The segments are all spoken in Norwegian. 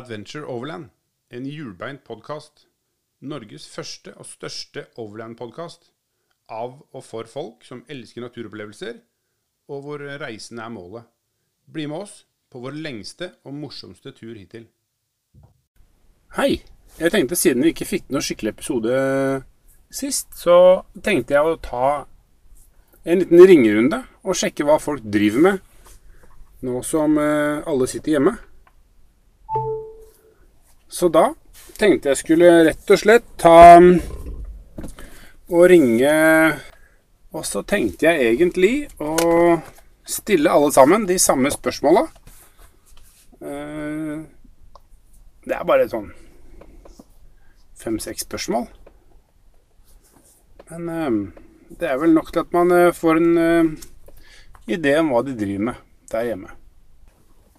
Adventure Overland, en hjulbeint podkast. Norges første og største overland-podkast. Av og for folk som elsker naturopplevelser, og hvor reisen er målet. Bli med oss på vår lengste og morsomste tur hittil. Hei. Jeg tenkte siden vi ikke fikk noen skikkelig episode sist, så tenkte jeg å ta en liten ringerunde og sjekke hva folk driver med nå som eh, alle sitter hjemme. Så da tenkte jeg skulle rett og slett ta og ringe Og så tenkte jeg egentlig å stille alle sammen de samme spørsmåla. Eh, Det er bare sånn fem-seks spørsmål. Men eh, det er vel nok til at man eh, får en eh, idé om hva de driver med der hjemme.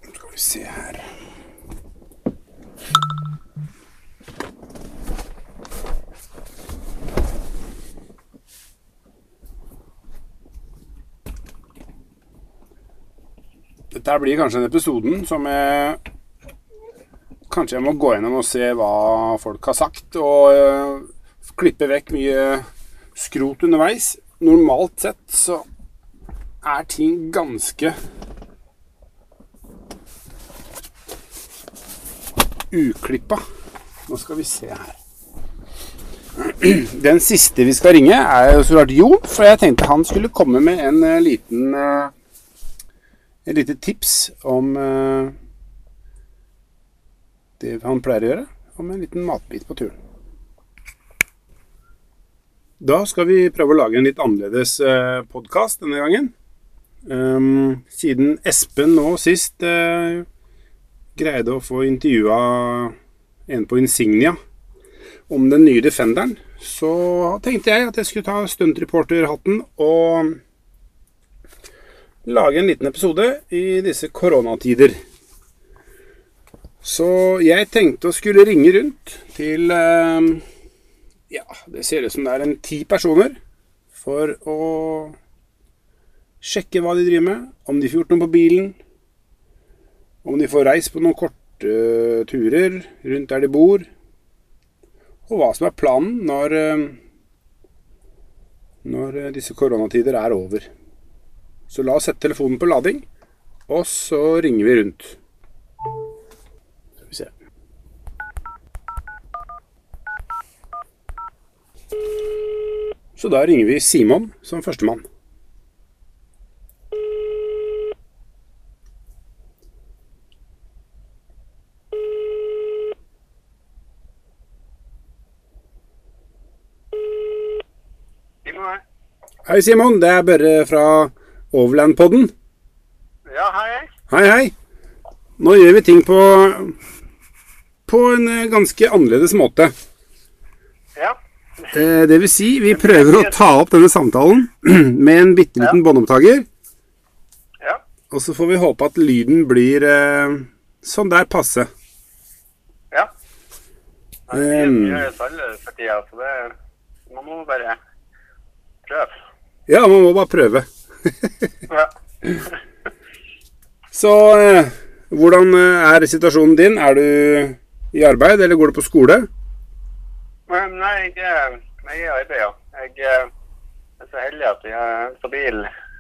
Skal vi se her Dette blir kanskje den episoden som jeg Kanskje jeg må gå gjennom og se hva folk har sagt, og øh, klippe vekk mye skrot underveis. Normalt sett så er ting ganske uklippa. Nå skal vi se her. Den siste vi skal ringe, er så klart Jon, for jeg tenkte han skulle komme med en eh, liten eh, et lite tips om eh, det han pleier å gjøre, om en liten matbit på turen. Da skal vi prøve å lage en litt annerledes uh, podkast denne gangen. Um, siden Espen nå sist eh, greide å få intervjua en på Insignia om den nye Defenderen, så tenkte jeg at jeg skulle ta stuntreporterhatten og lage en liten episode i disse koronatider. Så jeg tenkte å skulle ringe rundt til eh, Ja, det ser ut som det er en ti personer. For å sjekke hva de driver med. Om de får gjort noe på bilen. Om de får reist på noen korte turer rundt der de bor. Og hva som er planen når, eh, når disse koronatider er over. Så la oss sette telefonen på lading, og så ringer vi rundt. Skal vi se. Så da ringer vi Simon som førstemann. Hei, Simon. Det er Børre fra Overland-podden. Ja, hei. Hei, hei. Nå gjør vi ting på, på en eh, ganske annerledes måte. Ja. Eh, Det vil si, vi prøver å ta opp denne samtalen med en bitte liten båndopptaker. Ja. Og så får vi håpe at lyden blir eh, sånn der passe. ja. Det er mye alle for tida, så det Man må bare prøve. Ja, man må bare prøve. Ja. Så eh, hvordan eh, er situasjonen din? Er du i arbeid, eller går du på skole? Nei, jeg, jeg er i arbeid, ja. Jeg jeg er så heldig at vi har en stabil,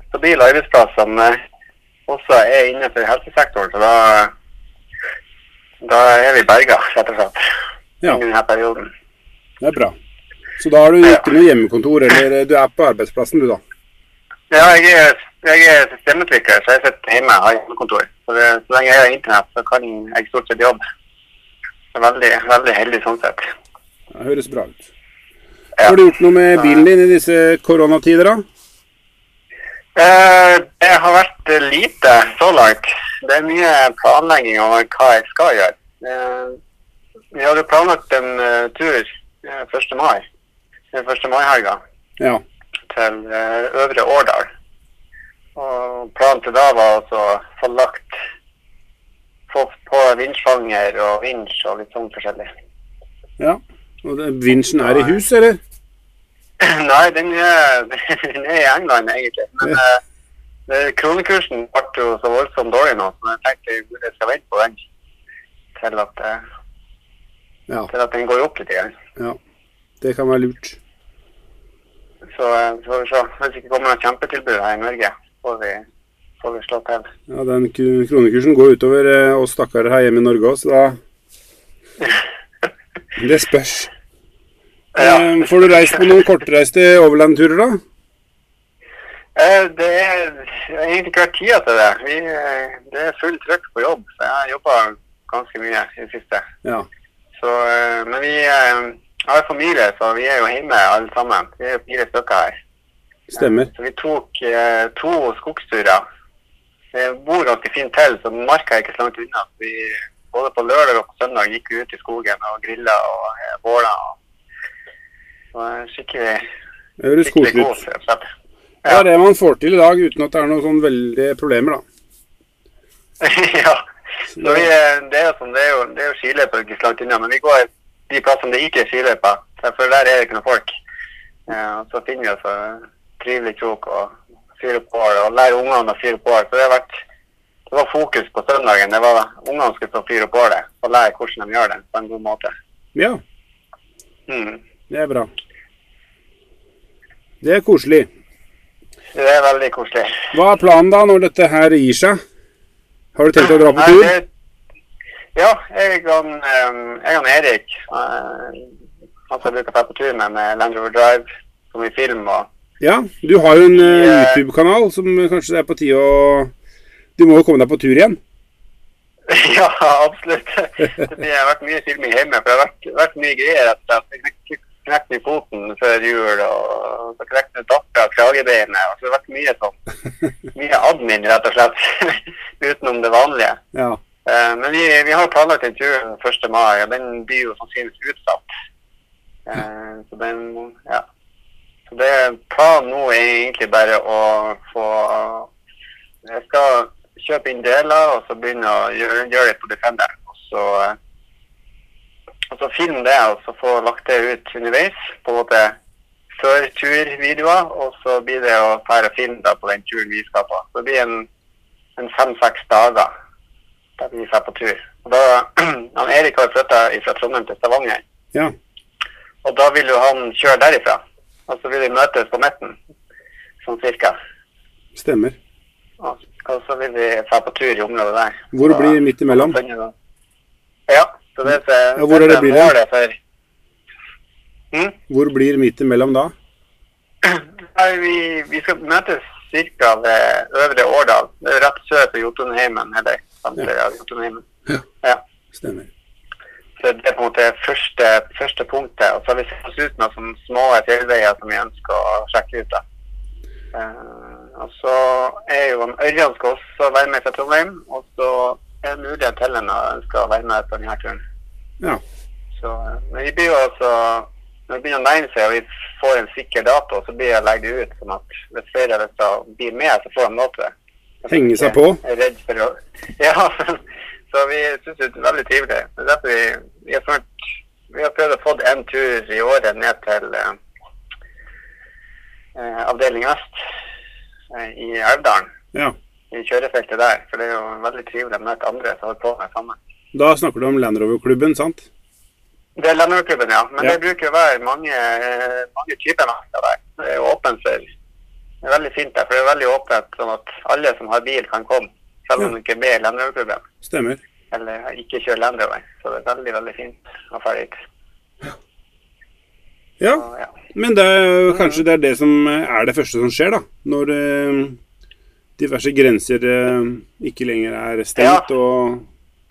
stabil arbeidsplass som eh, også er innenfor helsesektoren. Så da, da er vi berga, rett og slett. Ja. I denne perioden. Det er bra. Så da har du ikke noe hjemmekontor, eller eh, du er på arbeidsplassen du, da? Ja, jeg er, jeg er systemutvikler, så jeg sitter hjemme og har hjemmekontor. Så, det, så lenge jeg har internett, så kan jeg stort sett jobbe. Så veldig, veldig heldig sånn sett. Det høres bra ut. Ja. Har du gjort noe med bilen din i disse koronatider, da? Eh, det har vært eh, lite så langt. Det er mye planlegging om hva jeg skal gjøre. Eh, vi hadde planlagt en uh, tur eh, 1. mai, den 1. mai-helga, Ja. Til eh, Øvre Årdal. Og planen til da var altså å få lagt få på vinsjfanger og vinsj og litt sånn forskjellig. ja. Og det, vinsjen er i hus, eller? Nei, den er, den er i England egentlig. Men ja. det, kronekursen ble jo så voldsomt dårlig nå, så jeg tenkte jeg skal vente på den til at, det- Ja. til at den går opp litt. Igjen. ja. Det kan være lurt. Så får vi se. Hvis det ikke kommer noen kjempetilbud her i Norge, får vi, får vi slå til. Ja, Den kronekursen går utover eh, oss stakkarer her hjemme i Norge òg, så da Det spørs. Ja. Eh, får du reist på noen kortreiste overlandturer, da? Eh, Det er egentlig ikke vært tida til det. Vi, eh, det er fullt trøkk på jobb, så jeg har jobba ganske mye i det siste. Ja. Så, men vi eh, har familie, så vi er jo hjemme alle sammen. Vi er jo fire stykker her. Stemmer. Så vi tok eh, to skogsturer. Det bor ganske fint til, så marka er ikke så langt unna. Vi, både på lørdag og på søndag gikk vi ut i skogen og grilla og eh, båla. eh, skikkelig, skikkelig god. rett. Det er det man får til i dag, uten at det er noen sånn veldige problemer, da. ja. Vi, eh, det er jo sånn, det er jo, det er jo skiløyper ikke så langt unna, men vi går de plassene det ikke er skiløyper, for der er det ikke noe folk. Ja, og så finner vi oss en trivelig krok og fyre på og lærer ungene å fyre på. Så det har vært det var fokus på søndagen. Det var ungene skulle få fyre på det og lære hvordan de gjør det på en god måte. Ja, Mm. det er bra. Det er koselig. Det er veldig koselig. Hva er planen da, når dette her gir seg? Har du tenkt å dra på Nei, tur? det- Ja, jeg og, um, Erik uh, Han som jeg bruker å dra på tur med med Land Rover Drive, som i film og Ja, du har jo en uh, YouTube-kanal som kanskje det er på tide å Du må jo komme deg på tur igjen. Ja, absolutt. Det har vært mye filming hjemme. For det har vært, vært mye greier. etter at. Jeg knekte i foten før jul, og så knekte dattera kragebeinet. og Så det har vært mye sånn mye admin, rett og slett. Utenom det vanlige. Ja. Eh, Men vi, vi har planlagt en den 1. mai, og den blir jo sannsynligvis utsatt. Eh, Så den, ja. Så det planen nå er egentlig bare å få Jeg skal kjøpe inn deler, og så begynne å gjøre, gjøre det på Defenderen. Og så, og så filme det, og så få lagt det ut underveis. På en måte før turvideoer, og så blir det å dra film da på den turen vi skal på. Så det blir en, en fem-seks dager der vi drar på tur. Og da, han Erik har flytta fra Trondheim til Stavanger, ja. og da vil jo han kjøre derifra. Og så vil vi møtes på midten, sånn cirka. Stemmer. Og og så vil vi dra på tur i området der. Hvor Så- blir midt imellom? Ja, så det er, Ja, hvor er det blir det? for Mm. Hvor blir midt imellom da? Nei, vi, vi skal møtes ca. ved Øvre Årdal. Det er rett sør for Jotunheimen. Eller Ja. Ja. Stemmer. Så det er på en måte første, første punktet. Og så har vi sett oss ut sånne små fjellveier som vi ønsker å sjekke ut. da. Eh, og så er jo Ørjan skal også være med fra Trondheim. Og så er det mulig at Helen ønsker å være med på denne turen. Ja. Så, eh, men vi blir jo altså Når det begynner å nærme seg og vi får en sikker dato, så blir jeg legger det ut sånn at hvis flere av lyst blir med, så får de lov til det. Henge seg på? Er redd for å Ja, så vi syns det er veldig trivelig. Det er derfor vi, vi har ført vi har prøvd å få en tur i året ned til eh, eh, avdeling øst eh, i Elvdalen. ja. I kjørefeltet der. For det er jo veldig trivelig å møte andre som holder på med sammen. Da snakker du om Land Rover-klubben, sant? Det er Landroverklubben, ja. Men Ja. det bruker å være mange, eh, mange typer mennesker der. Det er jo åpent for Det er veldig fint der, for det er veldig åpent sånn at alle som har bil, kan komme. Selv om Ja. de ikke er med i Landroverklubben. Stemmer. Eller ikke kjører Landrover. Så det er veldig, veldig fint å dra dit. Ja, Så, ja. men det er kanskje det er det som er det første som skjer, da. Når eh, diverse grenser eh, ikke lenger er stengt og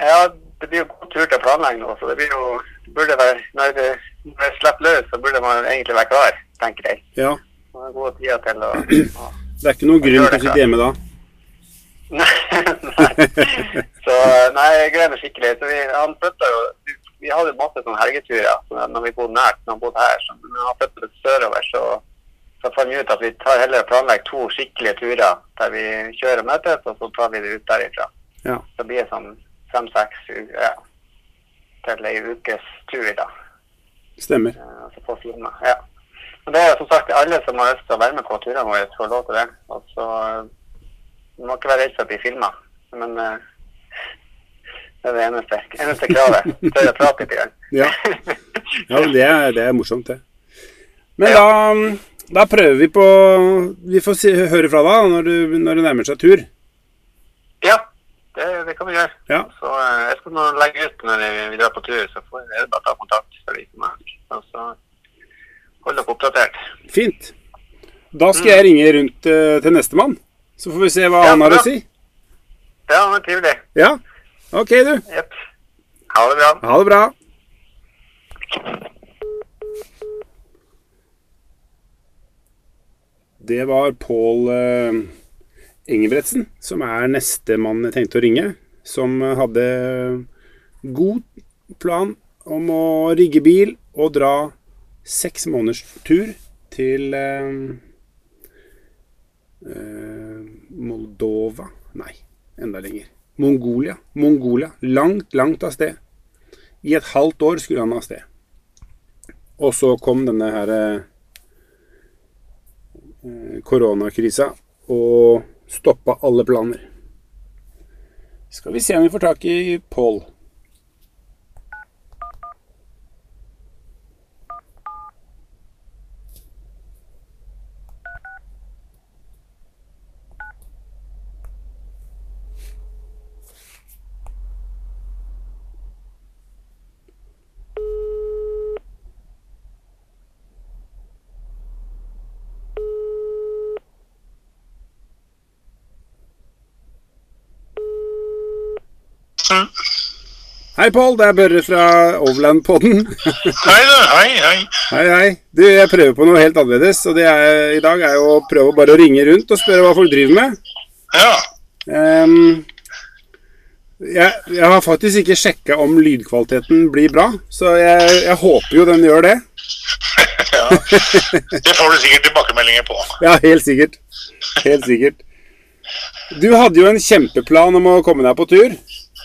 ja, det blir jo god tur til å planlegge nå, så det blir jo burde være, Når det, når det slipper løs, så burde man egentlig være klar, tenker jeg. Ja. Man har gode tider til å å Det er ikke noen grunn til å sitte hjemme da. Nei. Så nei, jeg gleder meg skikkelig. Så vi, han flytta jo vi, hadde masse sånne helgeturer så når vi bodde nært når han bodde her. Så når han flytta litt sørover, så, så fant vi ut at vi tar heller planlegger to skikkelige turer der vi kjører og møtes, og så tar vi det ut derifra. Ja. Så blir det sånn fem-seks ja, til ei ukes tur, da. Stemmer. Ja, så på. Ja. Og det er som sagt alle som har lyst til å være med på turene våre, får lov til det. Og så eh, Du må ikke være redd for å bli filma. Men eh, Det er det eneste, eneste kravet. Tør å prate litt? grann. Ja. Ja, det er, det er morsomt, det. Men da, da prøver vi på Vi får si, høre fra deg når, når det nærmer seg tur. ja, det, det kan vi gjøre. Ja. Så eh, jeg skal legge ut når vi, drar på tur, så får jeg bare ta kontakt. Så kan og så holde dere oppdatert. Fint. Da skal jeg ringe rundt uh, til nestemann. Så får vi se hva Ja, han har å si. Ja, men trivelig. Ja. Ok, du. Yep. Ha det bra. Ha det bra. Det var Pål eh, Engebretsen, som er nestemann jeg tenkte å ringe. Som hadde god plan om å rigge bil og dra seks måneders tur til eh, eh, Moldova Nei, enda lenger. Mongolia. Mongolia. Langt, langt av sted. I et halvt år skulle han av sted. Og så kom denne her eh, koronakrisa og stoppa alle planer. Skal vi se om vi får tak i Pål. Hei, Pål. Det er Børre fra Overland-podden. Hei du, hei, hei. Hei, hei. Du, jeg prøver på noe helt annerledes. Og det er, i dag er jo å prøve bare å ringe rundt og spørre hva folk driver med. Ja, Um, jeg, jeg har faktisk ikke sjekka om lydkvaliteten blir bra, så jeg, jeg håper jo den gjør det. ja. Det får du sikkert tilbakemeldinger på. Ja, helt sikkert. Helt sikkert. Du hadde jo en kjempeplan om å komme deg på tur.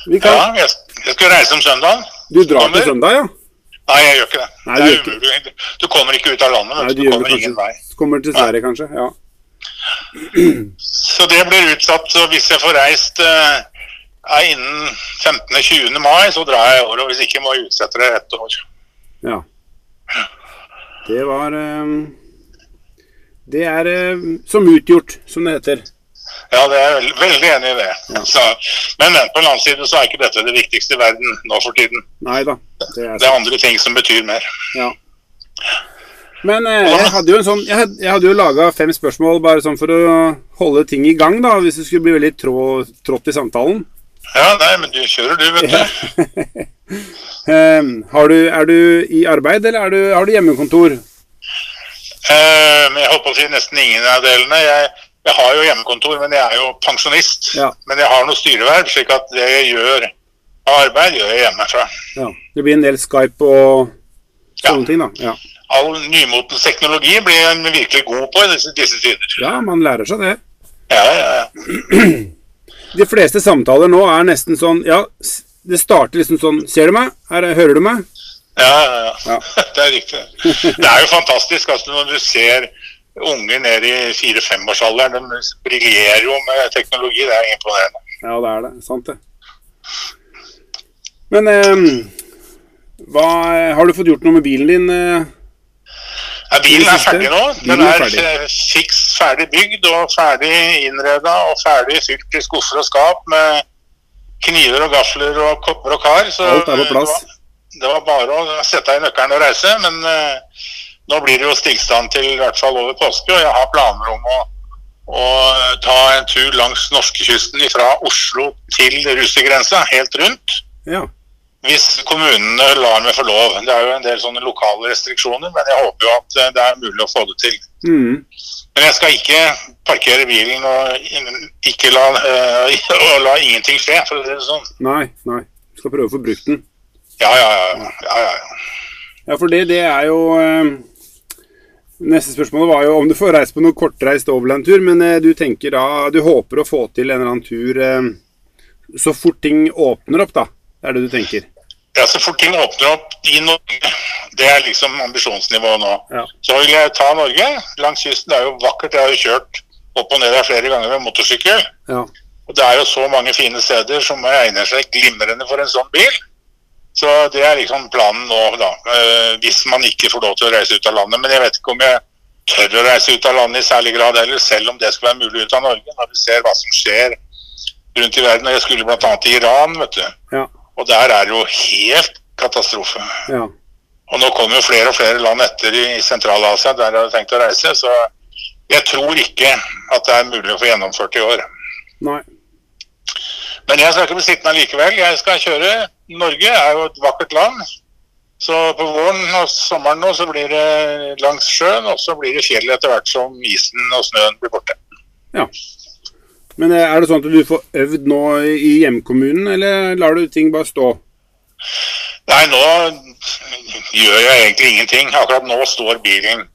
Vi kan, Ja, jeg, jeg skal reise om søndagen. Du drar Kommer. til søndag, ja? Nei, jeg gjør ikke det. Nei, det du er ikke umulig. Du kommer ikke ut av landet. Nei, du du. kommer ingen vei. Kommer til Sverige, kanskje. Ja. Så det blir utsatt. Så hvis jeg får reist uh, innen 15.-20. mai, så drar jeg i år. Og hvis ikke, må jeg utsette det ett år. ja. Det var ehm, Det er eh, som utgjort, som det heter. Ja, det er jeg veldig, enig i det. Så, men på den annen side så er ikke dette det viktigste i verden nå for tiden. Neida. Det er Det er andre ting som betyr mer. Ja. Men eh, jeg hadde jo en sånn Jeg hadde, jeg hadde jo laga fem spørsmål bare sånn for å holde ting i gang, da. Hvis det skulle bli veldig trå, trått i samtalen. Ja, nei, men du kjører du, vet du. um, har du, er du i arbeid, eller er du, har du hjemmekontor? Eh, jeg holdt på å si nesten ingen av delene. Jeg, jeg har jo hjemmekontor, men jeg er jo pensjonist. Ja. Men jeg har noe styreverv, slik at det jeg gjør av arbeid, gjør jeg hjemmefra. Ja. Det blir en del Skype og sånne Ja. ting, da. Ja. All nymotens teknologi blir jeg virkelig god på i disse, disse tider. ja, man lærer seg det. Ja, ja, ja. De fleste samtaler nå er nesten sånn Ja, det starter liksom sånn Ser du meg? Her, hører du meg? ja, ja, ja. Ja. Det er riktig. Det er jo fantastisk altså, når du ser unger ned i fire-femårsalderen. De briljerer jo med teknologi. Det er imponerende. Ja, det er det. Sant, det. Men eh, hva Har du fått gjort noe med bilen din? eh? Ja, bilen er ferdig nå. Den er er eh, fiks ferdig bygd og ferdig innreda og ferdig fylt i skuffer og skap med kniver og gafler og kopper og kar. Så Alt er på plass. Det var, det var bare å sette i nøkkelen og reise. Men eh, nå blir det jo stillstand til i hvert fall over påske, og jeg har planer om å, å ta en tur langs norskekysten fra Oslo til russergrensa, helt rundt. Ja. Hvis kommunene lar meg få lov. Det er jo en del sånne lokale restriksjoner, men jeg håper jo at eh, det er mulig å få det til. Mm. Men jeg skal ikke parkere bilen og ikke la, øh, og la ingenting skje, for å si det sånn. Nei, nei. Skal prøve å få brukt den. Ja, ja, ja. ja, ja, ja. Ja, for det, det er jo eh, Neste spørsmål var jo om du får reist på noen kortreist overlandtur, men eh, du tenker da Du håper å få til en eller annen tur eh, så fort ting åpner opp, da. Er det du tenker. ja. Så fort ting åpner opp i Norge, det er liksom ambisjonsnivået nå. Ja. Så vil jeg ta Norge langs kysten. Det er jo vakkert. Jeg har jo kjørt opp og ned der flere ganger med motorsykkel. Ja. Og det er jo så mange fine steder som egner seg glimrende for en sånn bil. Så det er liksom planen nå, da. eh, Hvis man ikke får lov til å reise ut av landet. Men jeg vet ikke om jeg tør å reise ut av landet i særlig grad heller, selv om det skal være mulig ut av Norge. Når vi ser hva som skjer rundt i verden. Og jeg skulle bl.a. til Iran, vet du. Ja. Og der er det jo helt katastrofe. Ja. Og nå kommer jo flere og flere land etter i Sentral-Asia der jeg har tenkt å reise. Så jeg tror ikke at det er mulig å få gjennomført i år. Nei. Men jeg skal ikke bli sittende likevel. Jeg skal kjøre. Norge er jo et vakkert land. Så på våren og sommeren nå så blir det langs sjøen, og så blir det fjell etter hvert som isen og snøen blir borte. Ja. Men eh, er det sånn at du får øvd nå i hjemkommunen, eller lar du ting bare stå? Nei, nå gjør jeg egentlig ingenting. Akkurat nå står bilen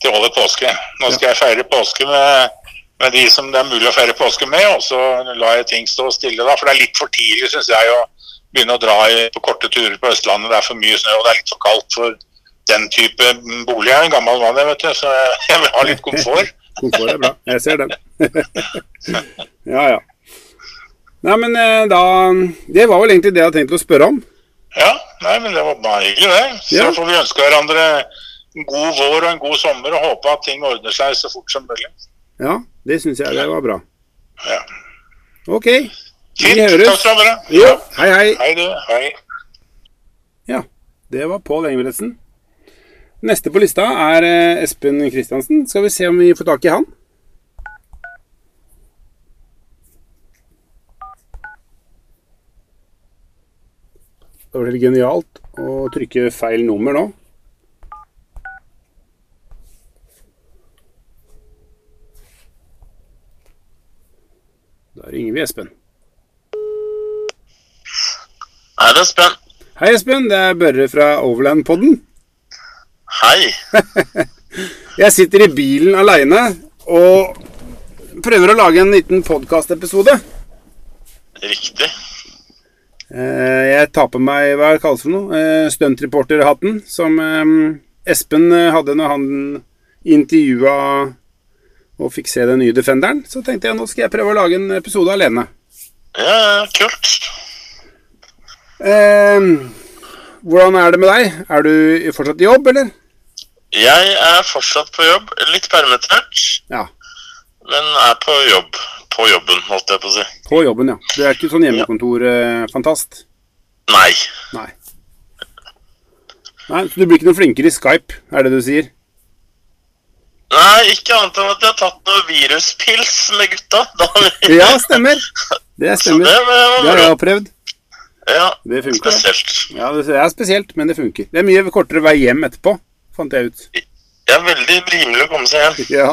til over påske. Nå skal jeg feire påske med, med de som det er mulig å feire påske med, og så lar jeg ting stå stille da. For det er litt for tidlig, syns jeg, å begynne å dra i, på korte turer på Østlandet. Det er for mye snø, og det er litt for kaldt for den type bolig. Jeg er en gammel mann, jeg, vet du, så jeg vil ha litt komfort. Komfort er bra. Jeg ser den. ja, ja. Nei, men eh, da Det var vel egentlig det jeg hadde tenkt å spørre om. Ja, nei, men det var bare hyggelig, det. Så Ja. får vi ønske hverandre en god vår og en god sommer, og håpe at ting ordner seg så fort som mulig. Ja, det syns jeg det var bra. Ja. OK. Vi høres. Takk skal dere. Ja, hei, hei. Hei, du. Hei. Ja, det var Pål Engebretsen. Neste på lista er eh, Espen Kristiansen. Skal vi se om vi får tak i han? Det var litt genialt å trykke feil nummer nå. Da ringer vi Espen. Hei, det er Espen. Hei, Espen. Det er Børre fra Overland-podden. Hei. Jeg sitter i bilen aleine og prøver å lage en liten podkastepisode. Riktig. Eh, Jeg tar på meg hva det kalles for noe? Eh, Stuntreporterhatten, som eh, Espen hadde når han intervjua og fikk se den nye Defenderen. Så tenkte jeg nå skal jeg prøve å lage en episode alene. Ja, kult. Eh, Hvordan er det med deg? Er du fortsatt i jobb, eller? Jeg er fortsatt på jobb. Litt permittert, Ja. men er på jobb. På jobben, holdt jeg på å si. På jobben, ja. Du er ikke sånn hjemmekontor-fantast? Nei. Nei. Nei, Så du blir ikke noe flinkere i Skype, er det du sier? Nei, ikke annet enn at jeg har tatt noe viruspils med gutta. Vi... Ja, stemmer. Det stemmer. det Det har jeg prøvd. Ja, Det funker. spesielt. Ja, det er spesielt, men det funker. Det er mye kortere vei hjem etterpå, fant jeg ut. Det er veldig rimelig å komme seg hjem. Ja.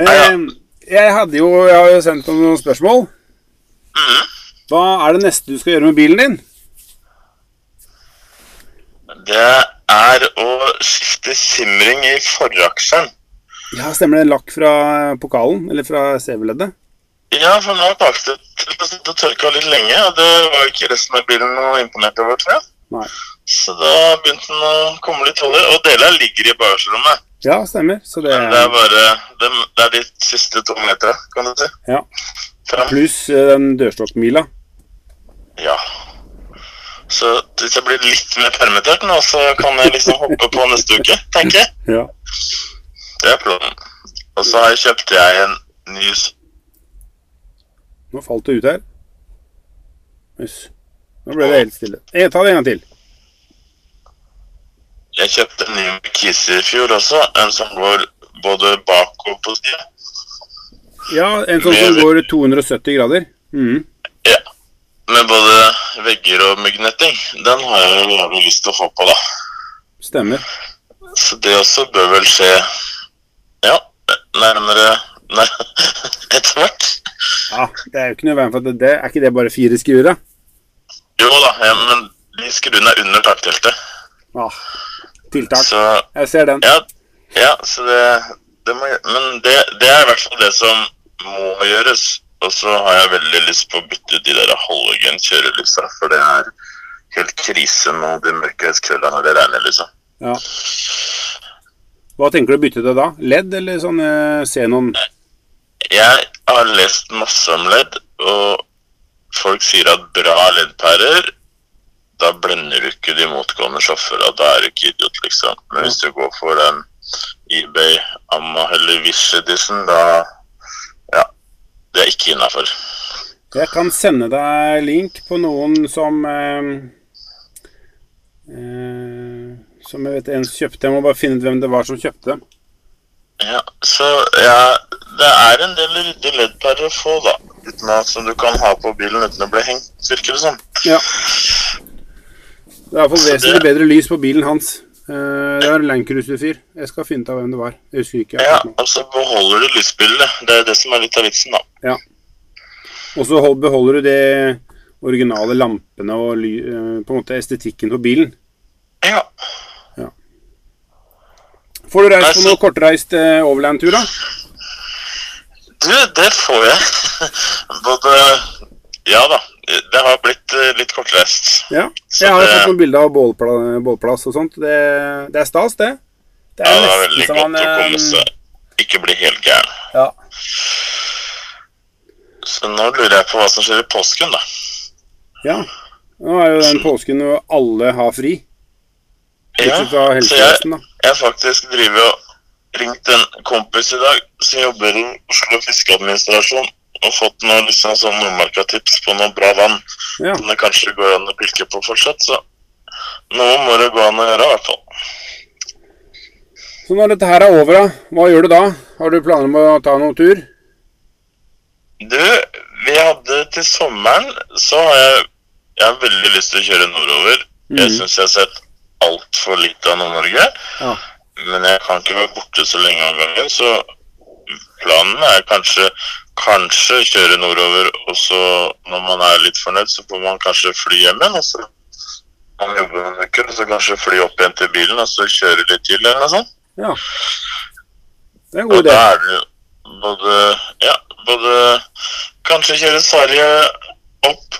Nei, ja. Jeg hadde jo Jeg har jo sendt noen spørsmål. Mm. Hva er det neste du skal gjøre med bilen din? Det er å skifte simring i foraksjeren. Ja, stemmer det. Lakk fra pokalen, eller fra CV-leddet? Ja, for nå har baksetet tørka litt lenge, og det var ikke resten av bilen noe imponert over, tror jeg. Nei. Så da begynte den å komme litt olje, og deler ligger i bagasjerommet. Ja, stemmer. Så det det er bare det, det er de siste to meterne, kan du si. Ja. Pluss eh, den dørstokkmila. Ja. Så hvis jeg blir litt mer permittert nå, så kan jeg liksom hoppe på neste uke, tenker jeg. Ja. Det er planen. Og så har jeg kjøpt jeg en ny Nå falt det ut her. Jøss. Nå ble det helt stille. Jeg ta det en gang til. Jeg kjøpte en ny Kisi i fjor også, en som går både bak og på sida. Ja, en sånn som går 270 grader. Mhm. Ja. Med både vegger og myggnetting. Den har jeg jo jævlig lyst til å få på, da. Stemmer. Så det også bør vel skje ja, nærmere nær, etter hvert. Ja, det er jo ikke noe veien for det, det Er ikke det bare fire skruer, da? Jo da, ja, men de skruene er under takteltet. Ah, tiltak. Så Jeg ser den. ja, ja så det, det må, Men det, det er i hvert fall det som må gjøres. Og så har jeg veldig lyst på å bytte ut de der halogen-kjørelysa, for det er helt krise nå de mørke når det regner, liksom. Ja. Hva tenker du å bytte til da? LED eller sånn eh, Xenon? jeg har lest masse om ledd, og folk sier at bra leddpærer da blender du ikke de motgående sjåførene. Da er du ikke idiot, liksom. Men hvis du går for den eBay Amma eller Wish Edition, da. Det er ikke innafor. Jeg kan sende deg link på noen som eh, eh, Som jeg vet en kjøpte. Jeg må bare finne ut hvem det var som kjøpte. Ja, så ja, det er en del ryddige leddpærer å få, da. Uten at, som du kan ha på bilen uten å bli hengt, virker det som. Ja. Det er iallfall vesentlig det- bedre lys på bilen hans. Eh, det er Cruiser-fyr. Jeg skal finne ut av hvem det var. Jeg husker ikke. Jeg Ja, og så beholder du lysbildet. Det er det som er litt av vitsen, da. Ja. Og så beholder du det originale lampene og eh, på en måte estetikken på bilen. Ja. Får du reist Nei, på noe kortreist eh, overland-tur, da? Du, det får jeg. Både Ja da. Det har blitt eh, litt kortreist. Ja. Jeg har det- fått noen bilder av bålpla, bålplass og sånt. Det, det er stas, det. Det Ja, er det er veldig godt man å komme seg Ikke bli helt gæren. Ja. Så nå lurer jeg på hva som skjer i påsken, da. ja. Nå er jo den påsken hvor alle har fri. Ja, så jeg, jeg faktisk driver og ringt en kompis i dag som jobber i Oslo fiskeadministrasjon og fått noen liksom sånn nordmarka tips på noe bra vann Ja. som det kanskje går an å pilke på fortsatt. Så noe må det gå an å gjøre, i hvert fall. Så når dette her er over, da, hva gjør du da? Har du planer om å ta noen tur? Du, vi hadde til sommeren Så har jeg Jeg har veldig lyst til å kjøre nordover. Jeg Mhm. syns jeg har sett altfor lite av Nord-Norge. Ja. Men jeg kan ikke være borte så lenge av gangen, så planen er kanskje Kanskje kjøre nordover, og så når man er litt fornøyd, så får man kanskje fly hjem igjen. Og så man jobber noen uker, og så kanskje fly opp igjen til bilen, og så kjøre litt til, eller noe sånt. ja. Det er en god idé. da er det både Ja, både Kanskje kjøre Sverige opp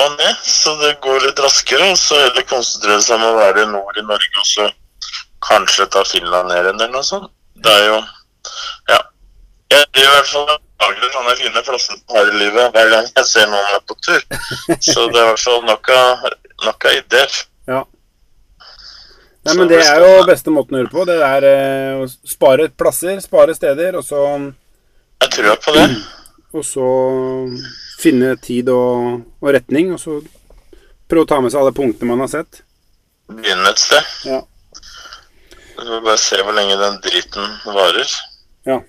og ned, så det går litt raskere. Og så heller konsentrere seg om å være nord i Norge, og så kanskje ta Finland ned igjen, eller noe sånt. Det er jo Ja. Jeg blir i hvert fall lager sånne fine plasser her i livet hver gang jeg ser noen er på tur. Så det er i hvert fall nok av, nok av ideer. Ja. Nei, men det er jo beste måten å gjøre på. Det er eh, å spare plasser, spare steder, og så, Jeg tror på det. og så finne tid og, og retning. Og så prøve å ta med seg alle punktene man har sett. Begynne et sted. Ja. Så får vi bare se hvor lenge den driten varer. Ja,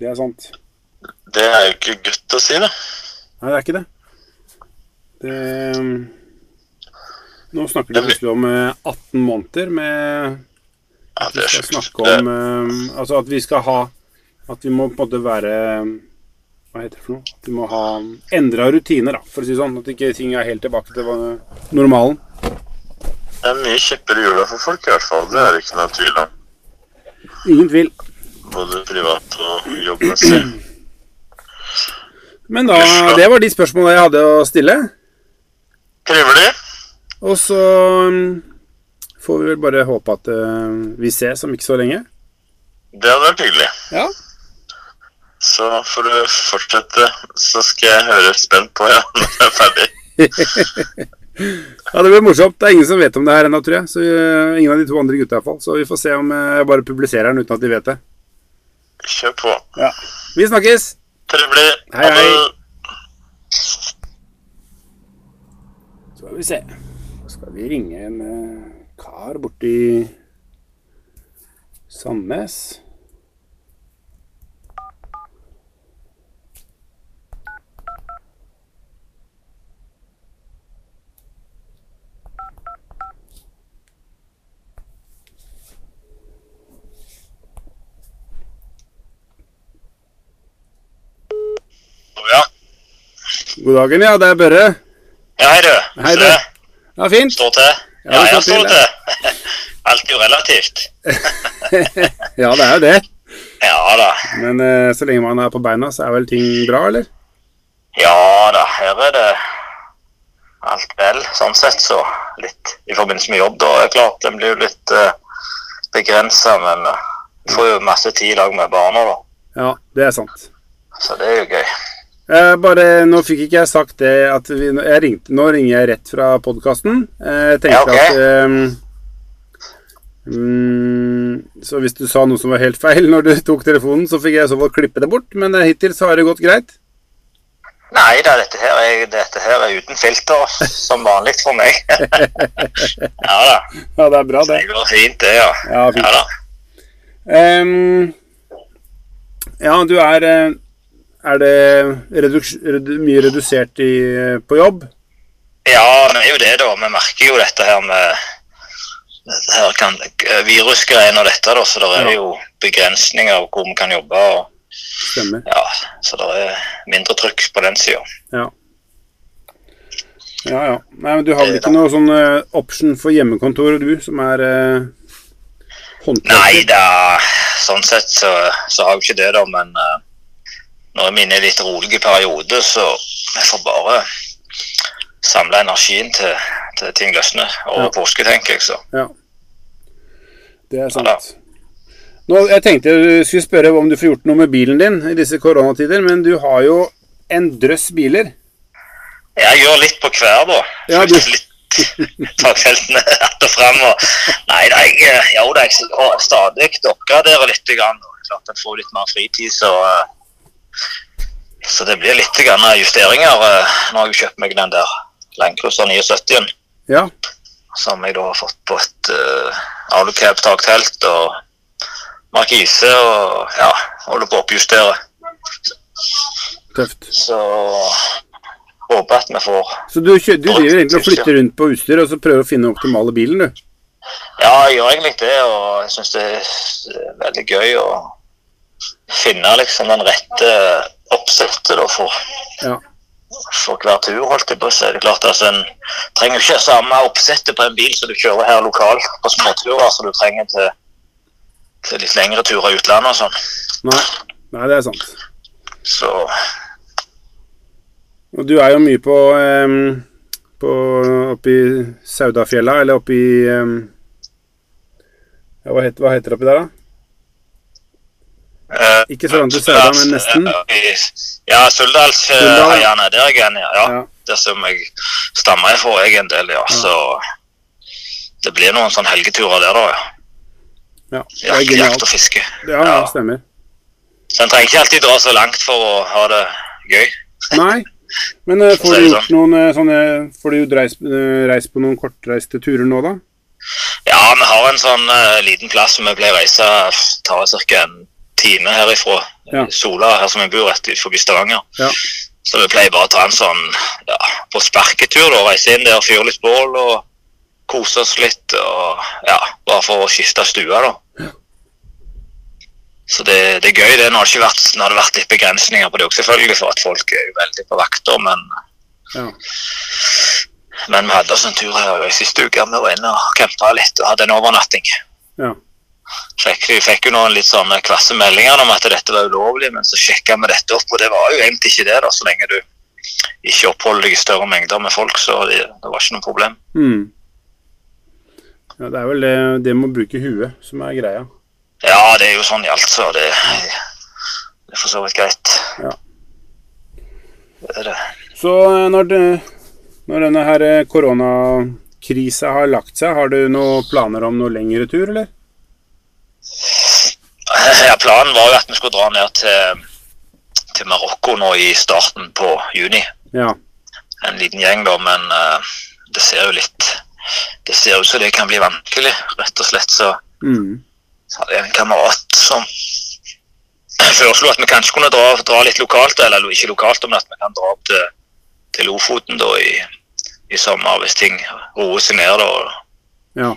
Det er sant. Det er jo ikke godt å si, da. Nei, det er ikke det. det um, nå snakker de plutselig om eh, 18 måneder med Ja, det er skal snakke om det... Altså at vi skal ha At vi må på en måte være Hva heter det for noe? At vi må ha endra rutiner, da, for å si det sånn. At ikke ting er helt tilbake til normalen. Det er mye kjepper i hjula for folk, i hvert fall. Det er det ikke noe tvil om. Ingen tvil. Både privat og jobbmessig. Men da, det var de spørsmåla jeg hadde å stille. Trivelig. Og så um, får vi vel bare håpe at eh, vi ses om ikke så lenge. Det hadde vært hyggelig. Ja. Så får du fortsette, så skal jeg høre spent på ja, når jeg er ferdig. Ja, det blir morsomt. Det er ingen som vet om det her ennå, tror jeg. Så eh, Ingen av de to andre gutta iallfall. Så vi får se om eh, jeg bare publiserer den uten at de vet det. Kjør på. Ja. Vi snakkes! Trivelig. Hei, hei. Så skal vi se. Så skal vi ringe en eh, kar borti Sandnes. Ja. God dagen, ja. Det er Børre. ja, hei du. Hei, du. Ja, fint. står til. Ja, Ja, jeg står til. Alt er jo relativt. Ja, det er jo det. Ja da. Men eh, så lenge man er på beina, så er vel ting bra, eller? Ja da, her er det alt vel, sånn sett. Så litt i forbindelse med jobb, da. er klart, Den blir jo litt uh, begrensa, men uh, får jo masse tid i lag med barna, da. Ja, det er sant. Så det er jo gøy. Eh, bare, Nå fikk ikke jeg sagt det at vi, ringte, Nå ringer jeg rett fra podkasten. Eh, jeg tenkte Ja, ok. at eh, mm, Så hvis du sa noe som var helt feil når du tok telefonen, så fikk jeg i så fall klippe det bort. Men eh, hittil så har det gått greit. Nei da, dette her, er, dette her er uten filter, som vanlig for meg. ja da. Ja, det er bra, det. Det går fint, det, ja. Ja, fint. Ja da. Um, ja, du er eh, Er det reduks, redu, mye redusert i, eh, på jobb? Ja, det er jo det, da. Vi merker jo dette her med dette her kan, virusgreiene og dette, da, så det er Ja. jo begrensninger av hvor vi kan jobbe. og Stemmer. ja, Så det er mindre trykk på den sida. Ja. Ja, ja. Nei, men du har vel ikke noe sånn eh, option for hjemmekontor, du, som er uh, Nei da, sånn sett så, så har jeg ikke det, da. Men uh, jeg er inne i litt rolige perioder, så vi får bare samle energien til, til ting løsner. over Ja. påske, tenker jeg, så. Ja. Det er Ja sant. Nå, jeg tenkte jeg skulle spørre om du får gjort noe med bilen din i disse koronatider, men du har jo en drøss biler. Jeg gjør litt på hver, da. Ja, du- Litt takfeltene att og fram. Og, nei, jeg, jo, det er stadig oppgraderer litt. Grann, klart en får litt mer fritid, så Så det blir litt grann justeringer. eh. Nå har jeg kjøpt meg den der Landcruiser 79-en, Ja. som jeg da har fått på et uh, Alucab taktelt og markise, og ja, holder på å oppjustere. Tøft. Så håper at vi får Så du, kjø- du driver egentlig og flytter rundt på utstyr og så prøver å finne optimale bilen, du? Ja, jeg gjør egentlig det, og jeg syns det er veldig gøy å finne liksom den rette oppsettet da for, Ja. for hver tur, holdt jeg på å si. Det er klart altså, En trenger ikke samme oppsettet på en bil som du kjører her lokalt på småturer, som du trenger til, til litt lengre turer i utlandet og sånn. Nei. Nei, det er sant. Så Og du er jo mye på, um, på oppi Saudafjella, eller oppi um, ja, hva, heter, hva heter det oppi der, da? Eh, Ikke til Sauda, men nesten. i- Ja, Suldalsheiane. Der er jeg enig, ja. Ja. Der som jeg stammer ifra, jeg en del, ja. Så det blir noen sånne helgeturer der, da. ja. Ja, det er Jakt, jakt og fiske. Ja, ja, stemmer. Så en trenger ikke alltid dra så langt for å ha det gøy. Nei. Men uh, får du gjort sånn. noen uh, sånne Får du reist, eh, reist på noen kortreiste turer nå, da? Ja, vi har en sånn eh, liten plass som vi pleier å reise tar ca. en time herifra. Ja. Sola, her som vi bor rett forbi Stavanger. Ja. Så vi pleier bare å ta en sånn ja, på sparketur. da, Reise inn der, fyre litt bål og kose oss litt. og ja, Bare for å skifte stue, da. Så det, det er gøy. det. Nå har det ikke vært, nå har det vært litt begrensninger på det òg, selvfølgelig, for at folk er jo veldig på vakter. Men, Ja. men vi hadde oss en tur her i siste uke. Vi var inne og campa litt og hadde en overnatting. Ja. Fikk, vi fikk jo noen litt sånne kvasse meldinger om at dette var ulovlig, men så sjekka vi dette opp, og det var jo egentlig ikke det, da, så lenge du ikke oppholder deg i større mengder med folk, så det, det var ikke noe problem. Mm. ja. Det er vel det, det med å bruke huet som er greia. Ja, det er jo sånn i alt, så det, det er for så vidt greit. Ja. Det er det. Så eh, når, det, når denne her eh, koronakrisa har lagt seg, har du noen planer om noe lengre tur, eller? Ja, planen var jo at vi skulle dra ned til, til Marokko nå i starten på juni. Ja. En liten gjeng, da, men uh, det ser jo litt Det ser ut som det kan bli vanskelig, rett og slett. Så Mm. Så hadde jeg en kamerat som foreslo at vi kanskje kunne dra, dra litt lokalt, eller ikke lokalt, men at vi kan dra opp til, til Lofoten da i, i sommer hvis ting roer seg ned. da. Ja.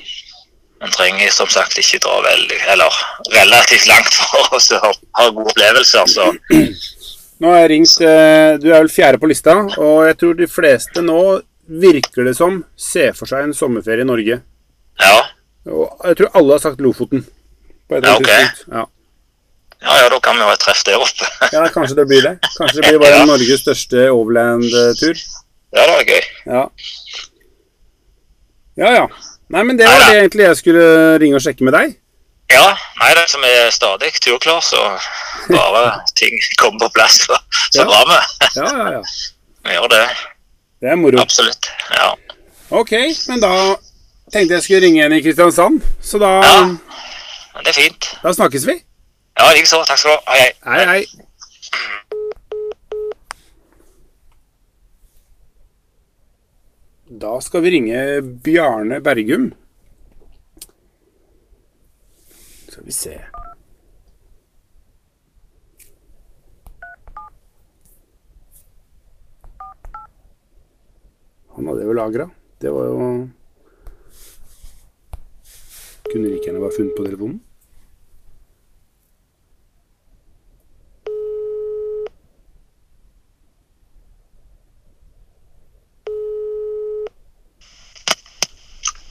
En trenger som sagt ikke dra veldig, eller relativt langt for å ha, ha gode opplevelser. Så Nå har jeg ringt eh, Du er vel fjerde på lista, og jeg tror de fleste nå virker det som ser for seg en sommerferie i Norge. ja, Og jeg tror alle har sagt Lofoten. På et Ja, ok. Ja. ja, ja, da kan vi jo ha et treff der oppe. ja, kanskje det blir det. Kanskje det blir bare Norges største overland-tur. Ja, det var gøy. Ja. ja ja. Nei, men det var Neida. det egentlig jeg skulle ringe og sjekke med deg. Ja, nei, det som er stadig turklar, så bare ting kommer på plass. Så, så Ja. bra vi. Ja, ja, ja. Vi gjør det. Det er moro. Absolutt. Ja. Ok, men da tenkte jeg skulle ringe igjen i Kristiansand. Så da, Ja. Det er fint. da snakkes vi. Ja, likeså. Takk skal du ha. Hei, hei. Hei, hei. Da skal vi ringe Bjarne Bergum. Skal vi se Han hadde jo lagra. Det var jo Kunne like gjerne vært funnet på telefonen.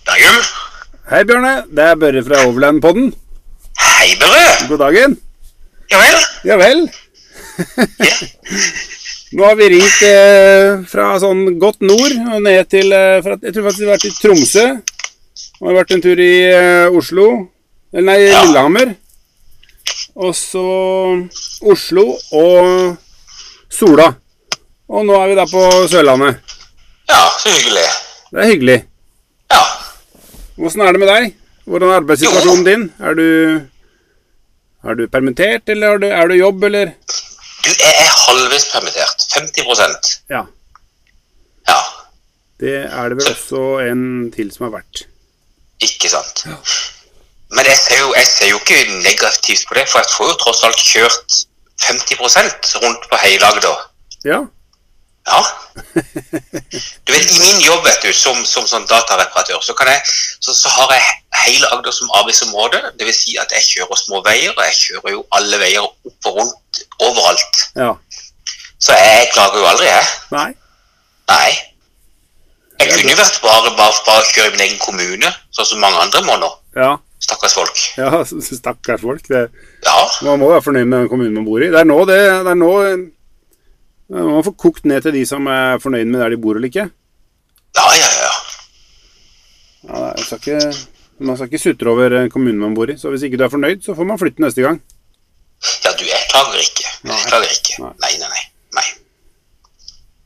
Bergum. Hei, Bjørne. Det er Børre fra Overland-podden. Hei, Børre. God dagen. Ja vel? Ja vel. Nå har vi ringt eh, fra sånn godt nord og ned til eh, fra, Jeg tror faktisk vi har vært i Tromsø. Og har vært en tur i eh, Oslo. Eller nei, Ja. Lillehammer. Og så Oslo og Sola. Og nå er vi da på Sørlandet. Ja, så hyggelig. Det er hyggelig. Ja. Åssen er det med deg? Hvordan er arbeidssituasjonen din? Er du, er du permittert, eller er du, er du jobb, eller? Du jeg er halvveis permittert. 50% Ja. Ja, Det er det vel også en til som har vært. ikke sant. Men jeg ser, jo, jeg ser jo ikke negativt på det, for jeg får jo tross alt kjørt 50% rundt på hele Agder. Ja. Ja. Du vet, I min jobb vet du, som, som sånn datareparatør, så, kan jeg, så, så har jeg hele Agder som arbeidsområde. Vil si at jeg kjører små veier, og jeg kjører jo alle veier opp og rundt overalt. Ja. Så jeg klager jo aldri, jeg. Nei. Nei. Jeg kunne jo vært bare, bare, bare kjøre i min egen kommune, sånn som mange andre må nå. Ja. Stakkars folk. ja stakkars folk. Det, Ja, man må være fornøyd med den kommunen man bor i. Det er nå det, det er nå Man får kokt ned til de som er fornøyd med der de bor eller ikke. ja, ja. ja. Ja, jeg skal ikke, man skal ikke sutre over kommunen man bor i. Så hvis ikke du er fornøyd, så får man flytte neste gang. Ja, du, jeg klager ikke. Nei. Jeg klager ikke. Nei. Nei, nei, nei.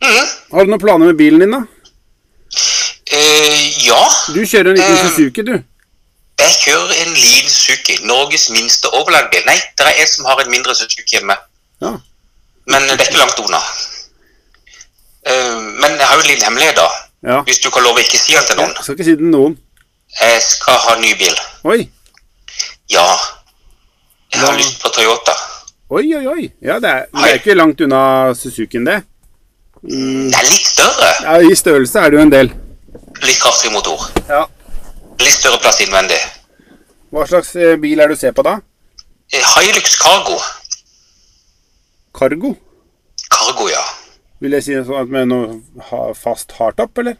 Mhm. Har du noen planer med bilen din, da? Eh, ja, Du kjører en liten Eh. Suzuki, du. jeg kjører en liten Suzuki. Norges minste overlagbil. Nei, det er en som har en mindre Suzuki hjemme. Ja. Men det er ikke langt unna. Eh, men jeg har jo en liten hemmelighet, da. ja. Hvis du kan love ikke si den til noen. Jeg skal ikke si den til noen. Jeg skal ha ny bil. Oi. Ja. Jeg har Hva- lyst på Toyota. Oi, oi, oi. Ja, det er, det er ikke langt unna Suzukien, det. Det er litt større. Ja, I størrelse er det jo en del. Litt kraftig motor. Ja. Litt større plass innvendig. Hva slags eh, bil er det du ser på da? Eh, Hilux Cargo. Cargo? Cargo, ja. Vil jeg si sånn at med noe fast hardtop, eller?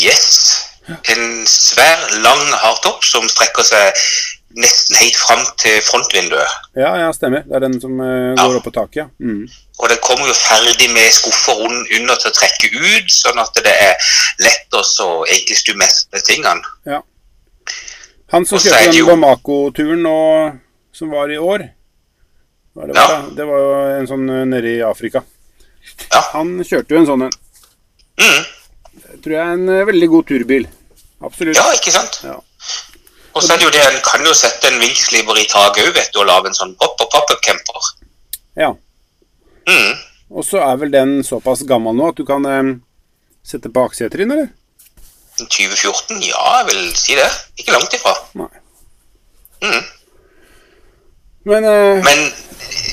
Yes. En svær, lang hardtopp som strekker seg nesten helt fram til frontvinduet. Ja, ja, stemmer. Det er den som Ja. går opp på taket, ja. Mm. Og den kommer jo ferdig med skuffer under til å trekke ut, sånn at det er lett å så egentlig stu mest med tingene. Han som kjørte den Bamako-turen som var i år Hva det, Ja. var da? det var jo en sånn eh, nede i Afrika. Ja. Han kjørte jo en sånn en. Mm. Det tror jeg er en eh, veldig god turbil. Absolutt. Ja, ikke sant? Ja. Og så er det jo det, en kan jo sette en vinkelslipper i taket òg, vet du, og lage en sånn pop-up-camper. Ja. Mm. Og så er vel den såpass gammel nå at du kan eh, sette bakseter inn, eller? 2014? Ja, jeg vil si det. Ikke langt ifra. Nei. Mm. Men uh... Men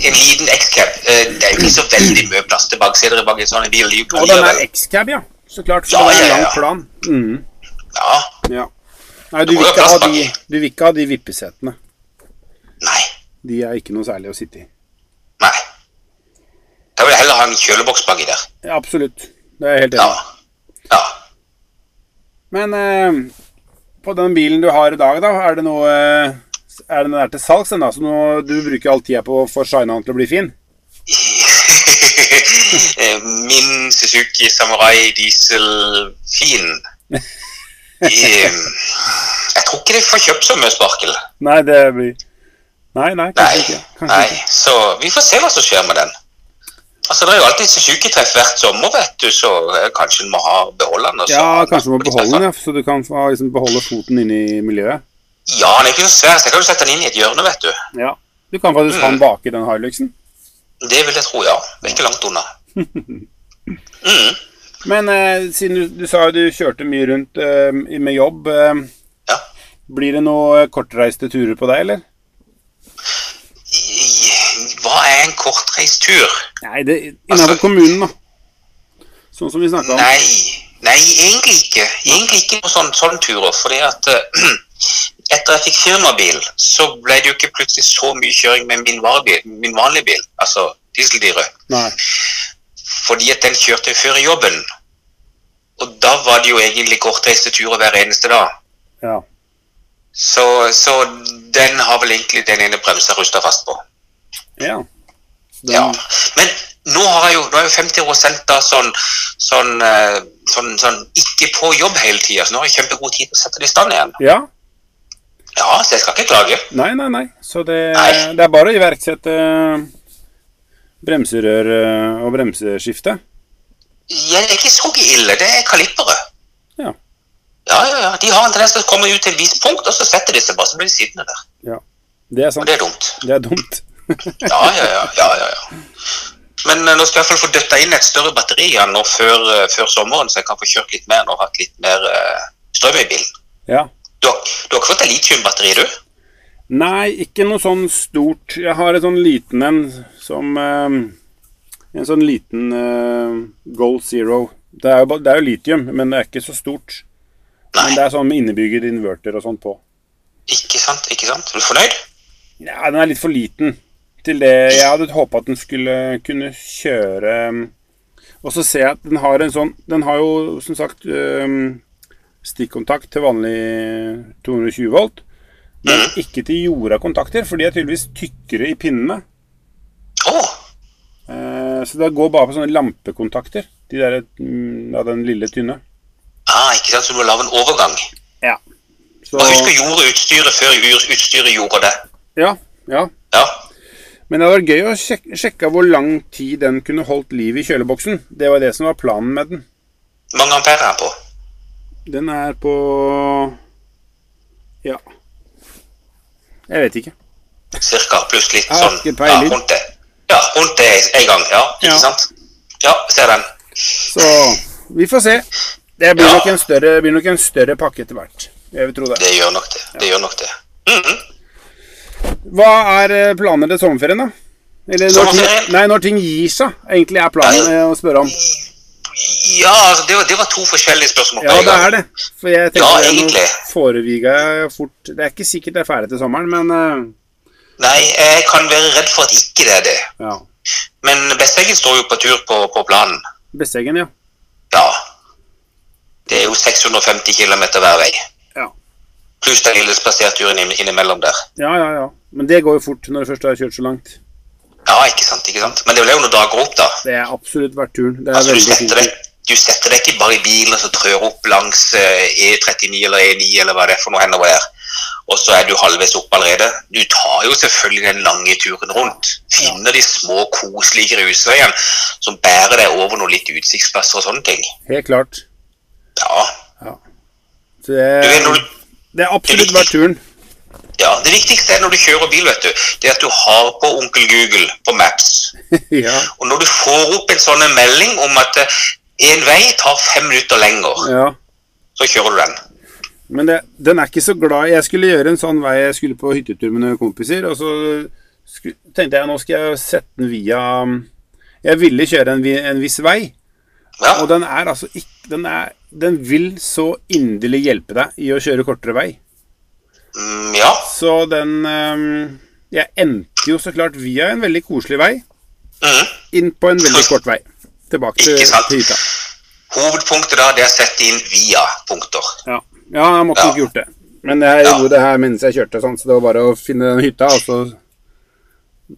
en liten X-cab, eh, det er jo ikke så veldig mye plass til bakseter bak en sånn bil. Og den er X-cab, ja. Så klart. Så Ja, det er en ja, lang ja. plan. Mm. Ja. Ja. Nei, du vil, ikke ha de, du vil ikke ha de vippesetene. Nei. De er ikke noe særlig å sitte i. Nei. Da vil jeg heller ha en kjøleboks baki der. Ja, absolutt. Det er jeg helt Ja. enig i. Ja. Men eh, på den bilen du har i dag, da, er det noe eh, Er den der til salgs, den da? Så nå, du bruker all tida på å få shina den til å bli fin? Min Suzuki Samurai diesel fin. Jeg tror ikke de får kjøpt så mye sparkel. Nei, det blir Nei, nei, kanskje Nei, ikke. Kanskje nei. ikke. Så vi får se hva som skjer med den. Altså, Det er jo alltid syketreff hvert sommer, vet du, så eh, kanskje en må ha beholde den. Ja, kanskje du må beholde den, ja, så du kan liksom, beholde foten inne i miljøet. Ja, den er ikke så svær, så jeg kan jo sette den inn i et hjørne, vet du. Ja. Du kan faktisk ha den baki den Hiluxen. Det vil jeg tro, ja. Det er ikke langt unna. Mm. Men eh, siden du, du sa du kjørte mye rundt eh, med jobb, eh, Ja. blir det noen kortreiste turer på deg, eller? Hva er en kortreist tur? Nei, det innenfor Altså- kommunen, da. Sånn som vi snakka om. Nei, nei, egentlig ikke. Egentlig ikke noen sånne, sånne turer. fordi at eh, etter jeg fikk firmabil, så ble det jo ikke plutselig så mye kjøring med min, varebil, min vanlige bil, altså dieseldyret. Fordi at den kjørte før i jobben. Og da var det jo egentlig kortreiste turer hver eneste dag. Ja. Så, så den har vel egentlig den ene bremsa rusta fast på. ja. Den, Ja. Men nå har jeg jo, nå er jo 50 år da sånn, sånn, eh, sånn, sånn ikke på jobb hele tida, så nå har jeg kjempegod tid til å sette det i stand igjen. ja. Ja, så jeg skal ikke klage. Nei, nei, nei. Så det, Nei. det er bare å iverksette eh, bremserør eh, og bremseskifte. Ja, det er ikke så ille. Det er kalippere. Ja. Ja, ja, ja. De har en tendens til å komme ut til et visst punkt, og så setter de seg bare, så blir de sittende der. ja. Det er sant. Og det er dumt. Det er dumt. Ja, ja, ja. ja, ja, ja. Men nå skal jeg i hvert fall få døtta inn et større batteri igjen nå før, eh, før sommeren, så jeg kan få kjørt litt mer og hatt litt mer strøm i bilen. Ja. Du har, ikke fått deg litiumbatteri, du? Nei, ikke noe sånn stort. Jeg har en sånn liten en som eh, En sånn liten uh, Gold Zero. Det er, jo, det er jo litium, men det er ikke så stort. Nei. Men det er sånn med innebygget inverter og sånt på. Ikke sant? ikke sant? Er du fornøyd? Ja, den er litt for liten til det jeg hadde håpa at den skulle kunne kjøre Og så ser jeg at den har en sånn Den har jo som sagt øhm, stikkontakt til vanlig 220 volt. Men ikke til jorda kontakter, for de er tydeligvis tykkere i pinnene. Eh, så det går bare på sånne lampekontakter. De der, mm, ja, den lille tynne. ah, ikke sant? Så du må lage en overgang. Ja. Så, husk å jorde utstyret før utstyret gjorde det. ja, ja. Ja. Men det hadde vært gøy å sjek sjekke hvor lang tid den kunne holdt liv i kjøleboksen. Det var det som var planen med den. Mange ampere er på. Den er på Ja. Jeg vet ikke. Cirka, pluss litt sånn. Ja, rundt det. Ja, rundt det en gang. Ja, ikke Ja. sant? Ja, ser den. Så vi får se. Det blir, Ja. nok, en større, blir nok en større pakke etter hvert. Jeg vil tro det. Det gjør nok det. Det gjør nok det. Mhm. Hva er planene til sommerferien, da? Eller når ting, Sommerferien? nei, når ting gir seg, egentlig er planen Nei. eh, å spørre om. Ja, altså, det var, det var to forskjellige spørsmål. Ja, det er det. For jeg tenker Ja, nå egentlig. foreviga jeg fort Det er ikke sikkert det er ferdig til sommeren, men uh... Nei, jeg kan være redd for at ikke det er det. ja. Men Besseggen står jo på tur på, på planen. Besseggen, ja. Ja. Det er jo 650 km hver vei. Ja. Pluss den lille spaserturen inn- innimellom der. Ja, ja, ja. Men det går jo fort når du først har kjørt så langt. Ja, ikke sant, ikke sant. Men det er jo noen dager opp, da. Det er absolutt verdt turen. Det er Altså, du setter, deg, du setter deg ikke bare i bilen og så trør opp langs eh, E39 eller E9 eller hva det er for noe hender, det er. Og så er du halvveis opp allerede. Du tar jo selvfølgelig den lange turen rundt. Finner de små, koselige grusveiene som bærer deg over noen litt utsiktsplasser og sånne ting. Helt klart. Ja. Vet, det, du, det er absolutt verdt turen. Ja, det viktigste er når du kjører bil, vet du, det er at du har på onkel Google på Maps. ja. Og når du får opp en sånn melding om at eh, en vei tar fem minutter lenger, ja. så kjører du den. Men det, den er ikke så glad Jeg skulle gjøre en sånn vei Jeg skulle på hyttetur med noen kompiser, og så tenkte jeg nå skal jeg sette den via Jeg ville kjøre en, en viss vei, Ja, og den er altså ikke den, er, den vil så inderlig hjelpe deg i å kjøre kortere vei. Mm, ja. Så den øhm, Jeg endte jo så klart via en veldig koselig vei mm. inn på en veldig kort vei. Tilbake til, til hytta. Hovedpunktet da, det er å sette inn via-punkter. Ja. ja, jeg måtte Ja. nok gjort det. Men jeg Ja. gjorde det her mens jeg kjørte, sånn, så det var bare å finne den hytta og så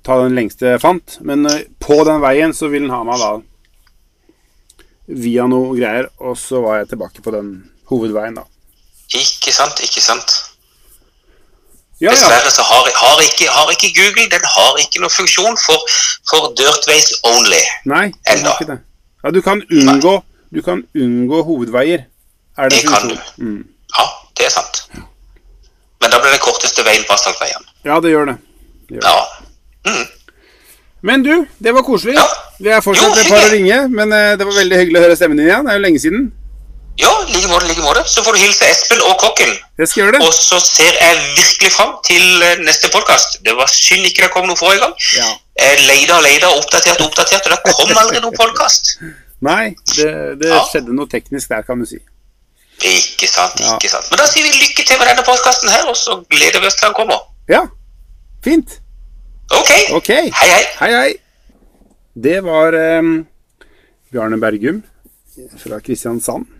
ta den lengste jeg fant. Men øh, på den veien så vil den ha meg da via noe greier, og så var jeg tilbake på den hovedveien, da. Ikke sant, ikke sant. Ja, ja. Dessverre så har, har, ikke, har ikke Google den har ikke noen funksjon for, for dirtways only. Nei, det Enda. ikke det. Ja, du kan unngå, du kan unngå hovedveier. Er det, Det kan du. Mm. Ja, det er sant. Men da blir det korteste veien på asfaltveien. Ja, det gjør det. det gjør det. Ja. Mm. Men du, det var koselig. Ja. Vi er fortsatt Jo, et par å ringe, men eh, det var veldig hyggelig å høre stemmen din igjen. Det er jo lenge siden. Ja, like måte, like måte. Så får du hilse Espen og kokken. Jeg skal gjøre det. Og så ser jeg virkelig fram til eh, neste podkast. Det var synd ikke det kom noe forrige gang. Ja. Jeg leida og leida, oppdatert og oppdatert, og det kom aldri noen podkast. Nei, det, det Ja. skjedde noe teknisk der, kan du si. Ikke sant, Ja. ikke sant. Men da sier vi lykke til med denne podkasten her, og så gleder vi oss til han kommer. Ja, fint. Ok. okay. Hei, hei. Hei, hei. Det var um, Bjarne Bergum fra Kristiansand.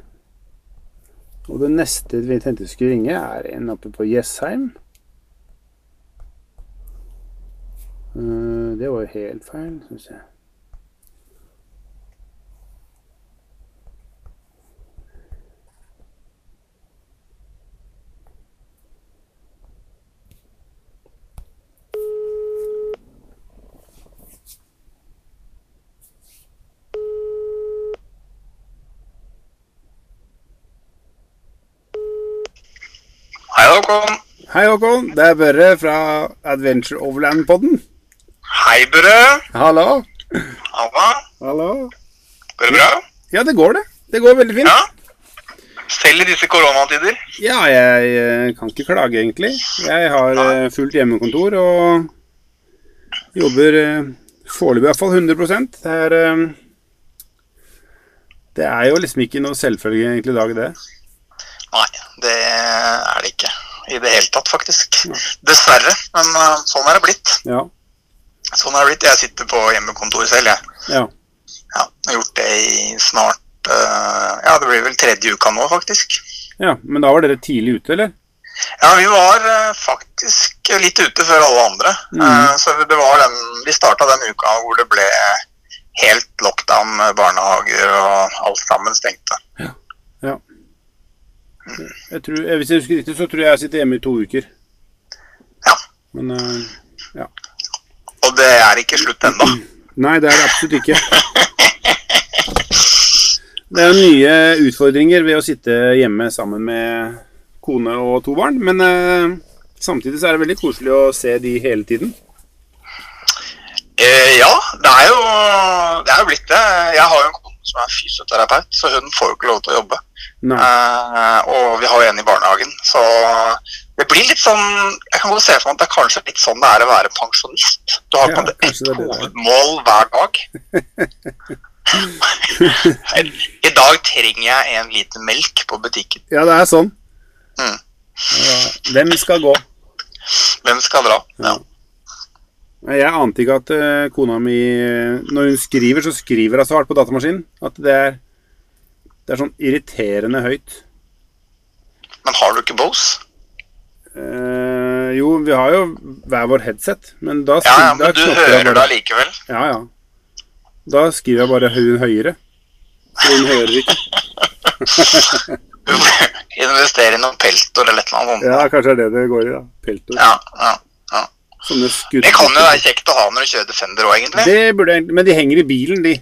Og det neste vi tenkte vi skulle ringe, er en oppe på Jessheim. Eh, det var jo helt feil, syns jeg. Hei, Håkon. Hei, Håkon. Det er Børre fra Adventure Overland-podden. Hei, Børre. Hallo. Halla. Hallo. Går det bra? Ja, det går, det. Det går veldig fint. Ja. Selv i disse koronatider. Ja, jeg eh, kan ikke klage, egentlig. Jeg har eh, fullt hjemmekontor og jobber eh, foreløpig i hvert fall 100 Det er Det er jo liksom ikke noe selvfølge egentlig i dag, det. Nei, det er det ikke. I det hele tatt, faktisk. Dessverre. Men uh, sånn er det blitt. Ja. Sånn er det blitt. Jeg sitter på hjemmekontoret selv, jeg. ja. Ja, jeg har gjort det i snart uh, Ja, det blir vel tredje uka nå, faktisk. Ja, Men da var dere tidlig ute, eller? Ja, vi var uh, faktisk litt ute før alle andre. Mm. Uh, så det var den, vi starta den uka hvor det ble helt lockdown barnehager og alt sammen stengte. Jeg tror, eh, hvis jeg husker riktig, så tror jeg jeg sitter hjemme i to uker. Ja. Men ja. Og det er ikke slutt ennå. Nei, det er det absolutt ikke. Det er nye utfordringer ved å sitte hjemme sammen med kone og to barn, men eh, samtidig så er det veldig koselig å se de hele tiden. Eh, ja, det er, jo, det er jo blitt det. Jeg har jo en kone som er fysioterapeut, så hun får jo ikke lov til å jobbe. Eh, og vi har jo en i barnehagen, så det blir litt sånn Jeg kan godt se for meg at det er kanskje litt sånn det er å være pensjonist. Du har Ja, det det er. hovedmål hver dag. I dag trenger jeg en liter melk på butikken. Ja, det er sånn. Mm. Ja, hvem skal gå? Hvem skal dra? Ja. Jeg ante ikke at eh, kona mi Når hun skriver, så skriver hun så hardt på datamaskinen at det er, det er sånn irriterende høyt. Men har du ikke Bose? Eh, jo, vi har jo hver vår headset, men da, Ja, ja, men du hører det allikevel. Ja, ja. Da skriver jeg bare hø- høyere. Så hun hører ikke. Investere i noen peltor eller et eller annet. Ja, kanskje det er det det går i, da. Peltor. Ja, ja, ja. Sånne. Det kan jo være kjekt å ha når du kjører Defender òg, egentlig. Det burde jeg, men de henger i bilen, de.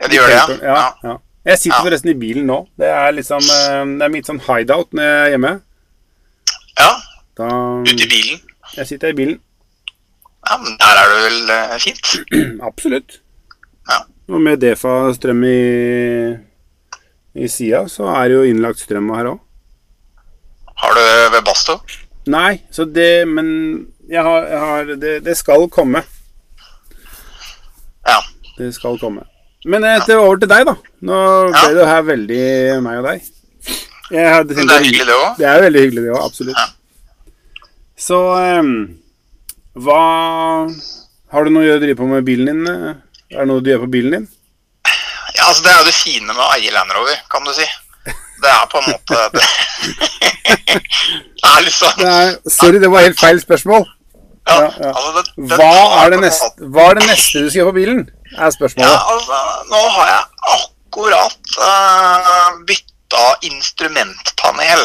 Ja, de gjør det, ja. ja. ja. Jeg sitter Ja. forresten i bilen nå. Det er liksom eh, Det er mitt sånn hideout når jeg er hjemme. Ja, Da ute i bilen. Jeg sitter i bilen. Ja, men der er det vel eh, fint. Absolutt. Ja. Og med Defa-strøm i, i sida, så er det jo innlagt strøm her òg. Har du ved Basto? Nei, så det Men jeg har, jeg har det, det skal komme. Ja. Det skal komme. Men etter over til deg, da. Nå ble Ja. det her veldig meg og deg. Jeg hadde Men det er hyggelig, det òg. Det er veldig hyggelig, det òg. Absolutt. Ja. Så um, hva Har du noe å drive på med bilen din? eh? Er det noe du gjør på bilen din? Ja, altså Det er jo det fine med å eie Land Rover, kan du si. Det er på en måte Det, det er Det er, sorry, det var helt feil spørsmål. Ja. Altså, det, det Hva er det neste, hva er det neste du skal gjøre på bilen? Er Ja, altså, nå har jeg akkurat uh, bytta instrumentpanel.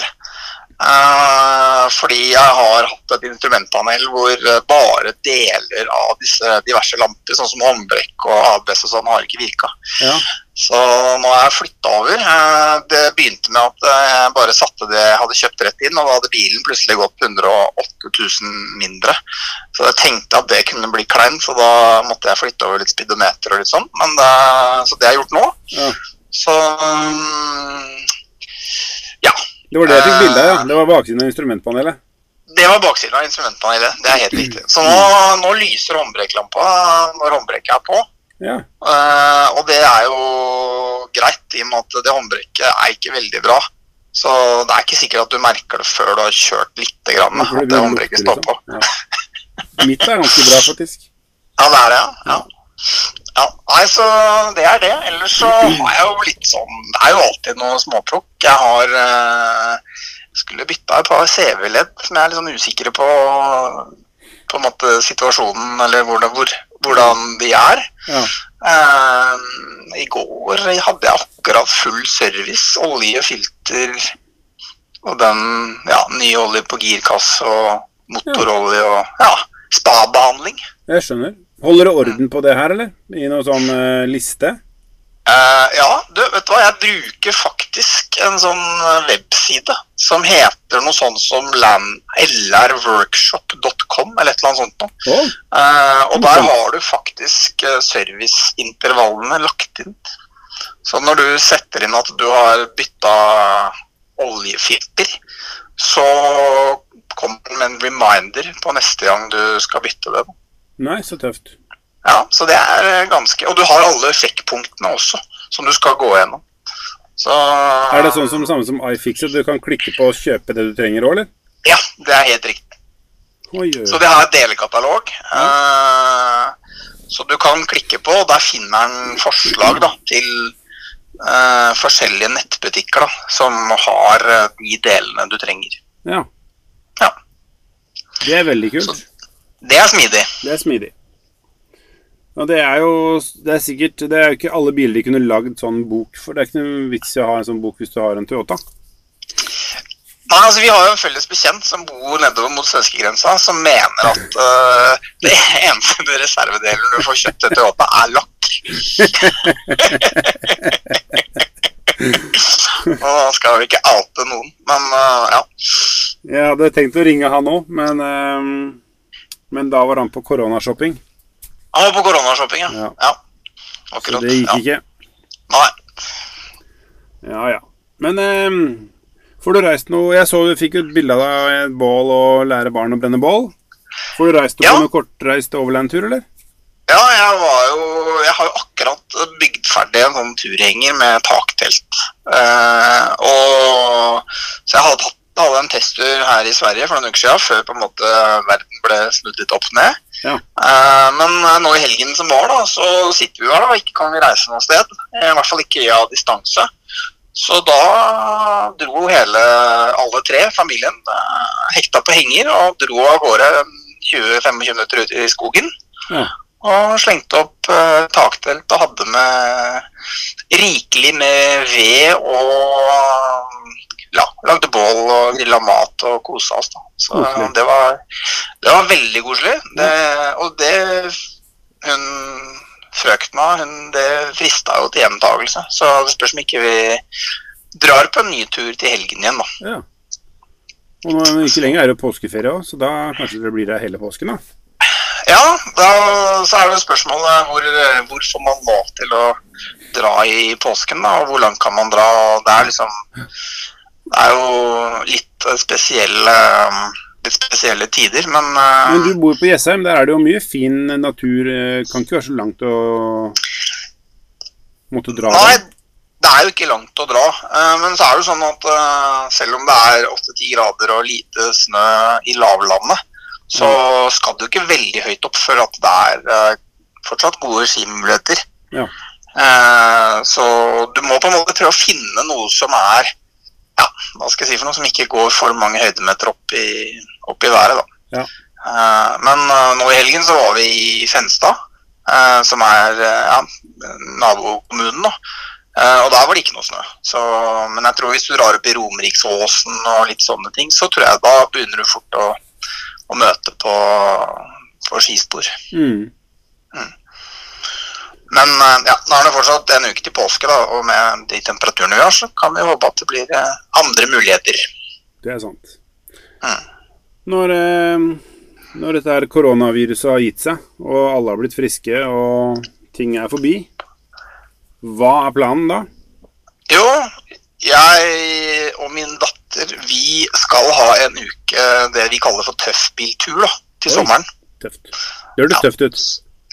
Eh, fordi jeg har hatt et instrumentpanel hvor eh, bare deler av disse diverse lamper, sånn som håndbrekk og ABS og sånn, har ikke virka. Ja. Så nå har jeg flytta over. Eh, Det begynte med at jeg bare satte det jeg hadde kjøpt rett inn, og da hadde bilen plutselig gått 108 000 mindre. Så jeg tenkte at det kunne bli kleint, så da måtte jeg flytte over litt speedometer og litt sånn. Men det, så det har jeg gjort nå. Ja. Så mm, ja. Det var det jeg fikk bilde av, ja. Det var baksiden av instrumentpanelet. Det var baksiden av instrumentpanelet. Det er helt riktig. Så nå, nå lyser håndbrekklampa når håndbrekket er på. Ja. Uh, og det er jo greit, i og med at det håndbrekket er ikke veldig bra. Så det er ikke sikkert at du merker det før du har kjørt litt. Grann, Ja, det at det håndbrekket står på. liksom. Ja. Mitt er ganske bra, faktisk. Ja, det er det, ja. ja. Ja, nei, så det er det. Ellers så har jeg jo litt sånn Det er jo alltid noe småplukk. Jeg har eh, skulle bytta et par CV-ledd som jeg er litt sånn usikker på på en måte situasjonen, eller hvordan, hvor, hvordan de er. Ja. Eh, I går hadde jeg akkurat full service. Olje, filter og den ja, nye olje på girkasse og motorolje og ja, spa-behandling. Jeg skjønner. Holder du orden på det her, eller? I noen sånn uh, liste? Uh, ja, du, vet du hva, jeg bruker faktisk en sånn eh, webside som heter noe sånn som lrworkshop.com, eller et eller annet sånt noe. Oh. Uh, og der har du faktisk serviceintervallene lagt inn. Så når du setter inn at du har bytta oljefilter, så kommer den med en reminder på neste gang du skal bytte det. Nei, så tøft. Ja, så det er eh, ganske Og du har alle sjekkpunktene også, som du skal gå gjennom. Så Er det sånn som samme som iFixit? Du kan klikke på å kjøpe det du trenger òg, eller? Ja, det er helt riktig. Oi, oi, Så det har et delekatalog. Uh, så du kan klikke på, og der finner en forslag da, til uh, forskjellige nettbutikker da, som har de delene du trenger. Ja. Ja. Det er veldig kult. Så- Det er smidig. Det er smidig. Og det er jo Det er sikkert Det er jo ikke alle biler de kunne lagd sånn bok for. Det er ikke noen vits i å ha en sånn bok hvis du har en Toyota. Nei, altså Vi har jo en felles bekjent som bor nedover mot svenskegrensa, som mener at uh, det eneste reservedelen du får kjøpt til Toyota, er lakk. Og da skal vi ikke oute noen, men uh, ja. Jeg hadde tenkt å ringe han òg, men ehm, Men da var han på koronashopping. Han var på koronashopping, ja. Ja. ja. Så det gikk ja. ikke. Nei. Ja, ja. Men eh, får du reist noe Jeg så du fikk et bilde av deg i et bål og lære barn å brenne bål. Får du reist noe Ja. på noen kortreist overlandtur, eller? Ja, jeg var jo Jeg har jo akkurat bygd ferdig en sånn turhenger med taktelt. Eh, og Så jeg hadde tatt hadde en testtur her i Sverige for noen uker siden, før på en måte verden ble snudd litt opp ned. Ja. Uh, men eh, nå i helgen som var, da, så sitter vi her da, og ikke kan vi reise noe sted. Eh, I hvert fall ikke av distanse. Så da dro hele, alle tre, familien, hekta på henger og dro av gårde 20-25 minutter ut i skogen. Ja. Og slengte opp uh, taktelt og hadde med rikelig med ved og ja, lagde bål og grilla mat og kosa oss. da. Så det var, det var veldig koselig. Det, og det hun frøkna, hun, det frista jo til gjentakelse. Så det spørs om ikke vi drar på en ny tur til helgen igjen, da. ja. Og nå, ikke lenger er det påskeferie òg, så da kanskje det blir der hele påsken, da. Ja, da, så er det spørsmålet hvor, hvor får man lov til å dra i påsken, da, og hvor langt kan man dra? Det er liksom Det er jo litt spesielle litt spesielle tider, men, eh, Men du bor på Jessheim, der er det jo mye fin natur. eh, Kan ikke være så langt å måtte dra. Nei, der. det er jo ikke langt å dra. eh, Men så er det jo sånn at eh, selv om det er 8-10 grader og lite snø i lavlandet, så skal du ikke veldig høyt opp før at det er eh, fortsatt gode skimuligheter. Ja. Eh, Så du må på en måte prøve å finne noe som er ja, hva skal jeg si for noe som ikke går for mange høydemeter opp i, opp i været. da. Ja. Eh, Men eh, nå i helgen så var vi i Fenstad, eh, som er ja, nabokommunen. da. Og der var det ikke noe snø. Så, men jeg tror hvis du drar opp i Romeriksåsen og litt sånne ting, så tror jeg da begynner du fort å, å møte på, på skispor. Mm. Men eh, ja, nå er det fortsatt en uke til påske, da, og med de temperaturene vi har, så kan vi håpe at det blir eh, andre muligheter. Det er sant. Mm. Når, eh, når dette her koronaviruset har gitt seg, og alle har blitt friske, og ting er forbi, hva er planen da? Jo, jeg og min datter, vi skal ha en uke det vi kaller for tøffbiltur da, til Oi. sommeren. Tøft. Det høres Ja. tøft ut.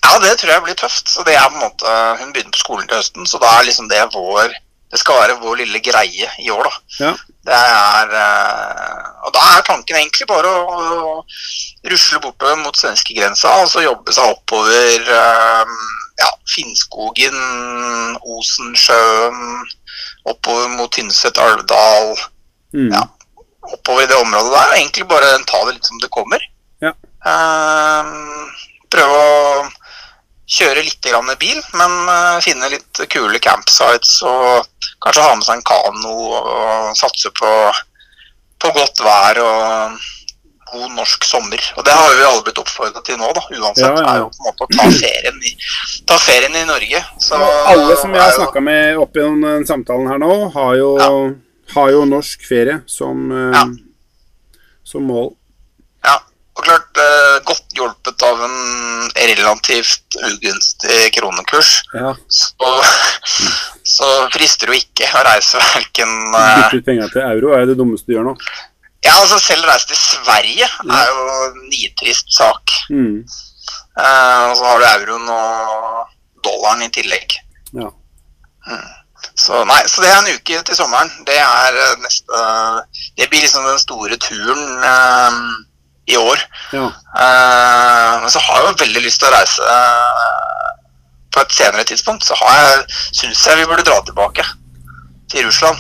Ja, det tror jeg blir tøft. Så det er på en måte, Hun begynner på skolen til høsten, så da er liksom det vår Det skal være vår lille greie i år, da. Ja. Det er eh, Og da er tanken egentlig bare å, å rusle bortover mot svenskegrensa og så jobbe seg oppover eh, ja, Finnskogen, Osensjøen, oppover mot Tynset, Alvdal. Mm. Ja. Oppover i det området der. Egentlig bare ta det litt som det kommer. Ja. Um, prøve å kjøre litt grann bil, men eh, finne litt kule campsites og kanskje ha med seg en kano og satse på, på godt vær og god norsk sommer. Og det har vi alle blitt oppfordra til nå, da, uansett. Ja, ja, er jo på en måte å ta ferien i, ta ferien i Norge. Så, alle som jeg har snakka med opp gjennom den samtalen her nå, har jo, Ja. har jo norsk ferie som, eh, som mål. Og klart eh, godt hjulpet av en relativt ugunstig kronekurs, Ja. så, så frister det jo ikke å reise verken eh, Bytte ut penger til euro er det dummeste du gjør nå. Ja, altså selv reise til Sverige er jo en nitrist sak. Mm. Eh, og så har du euroen og dollaren i tillegg. Ja. Så nei, så det er en uke til sommeren. Det er eh, neste Det blir liksom den store turen eh, i år. ja. Eh, men så har jeg jo veldig lyst til å reise eh, på et senere tidspunkt. Så har jeg, syns jeg vi burde dra tilbake til Russland.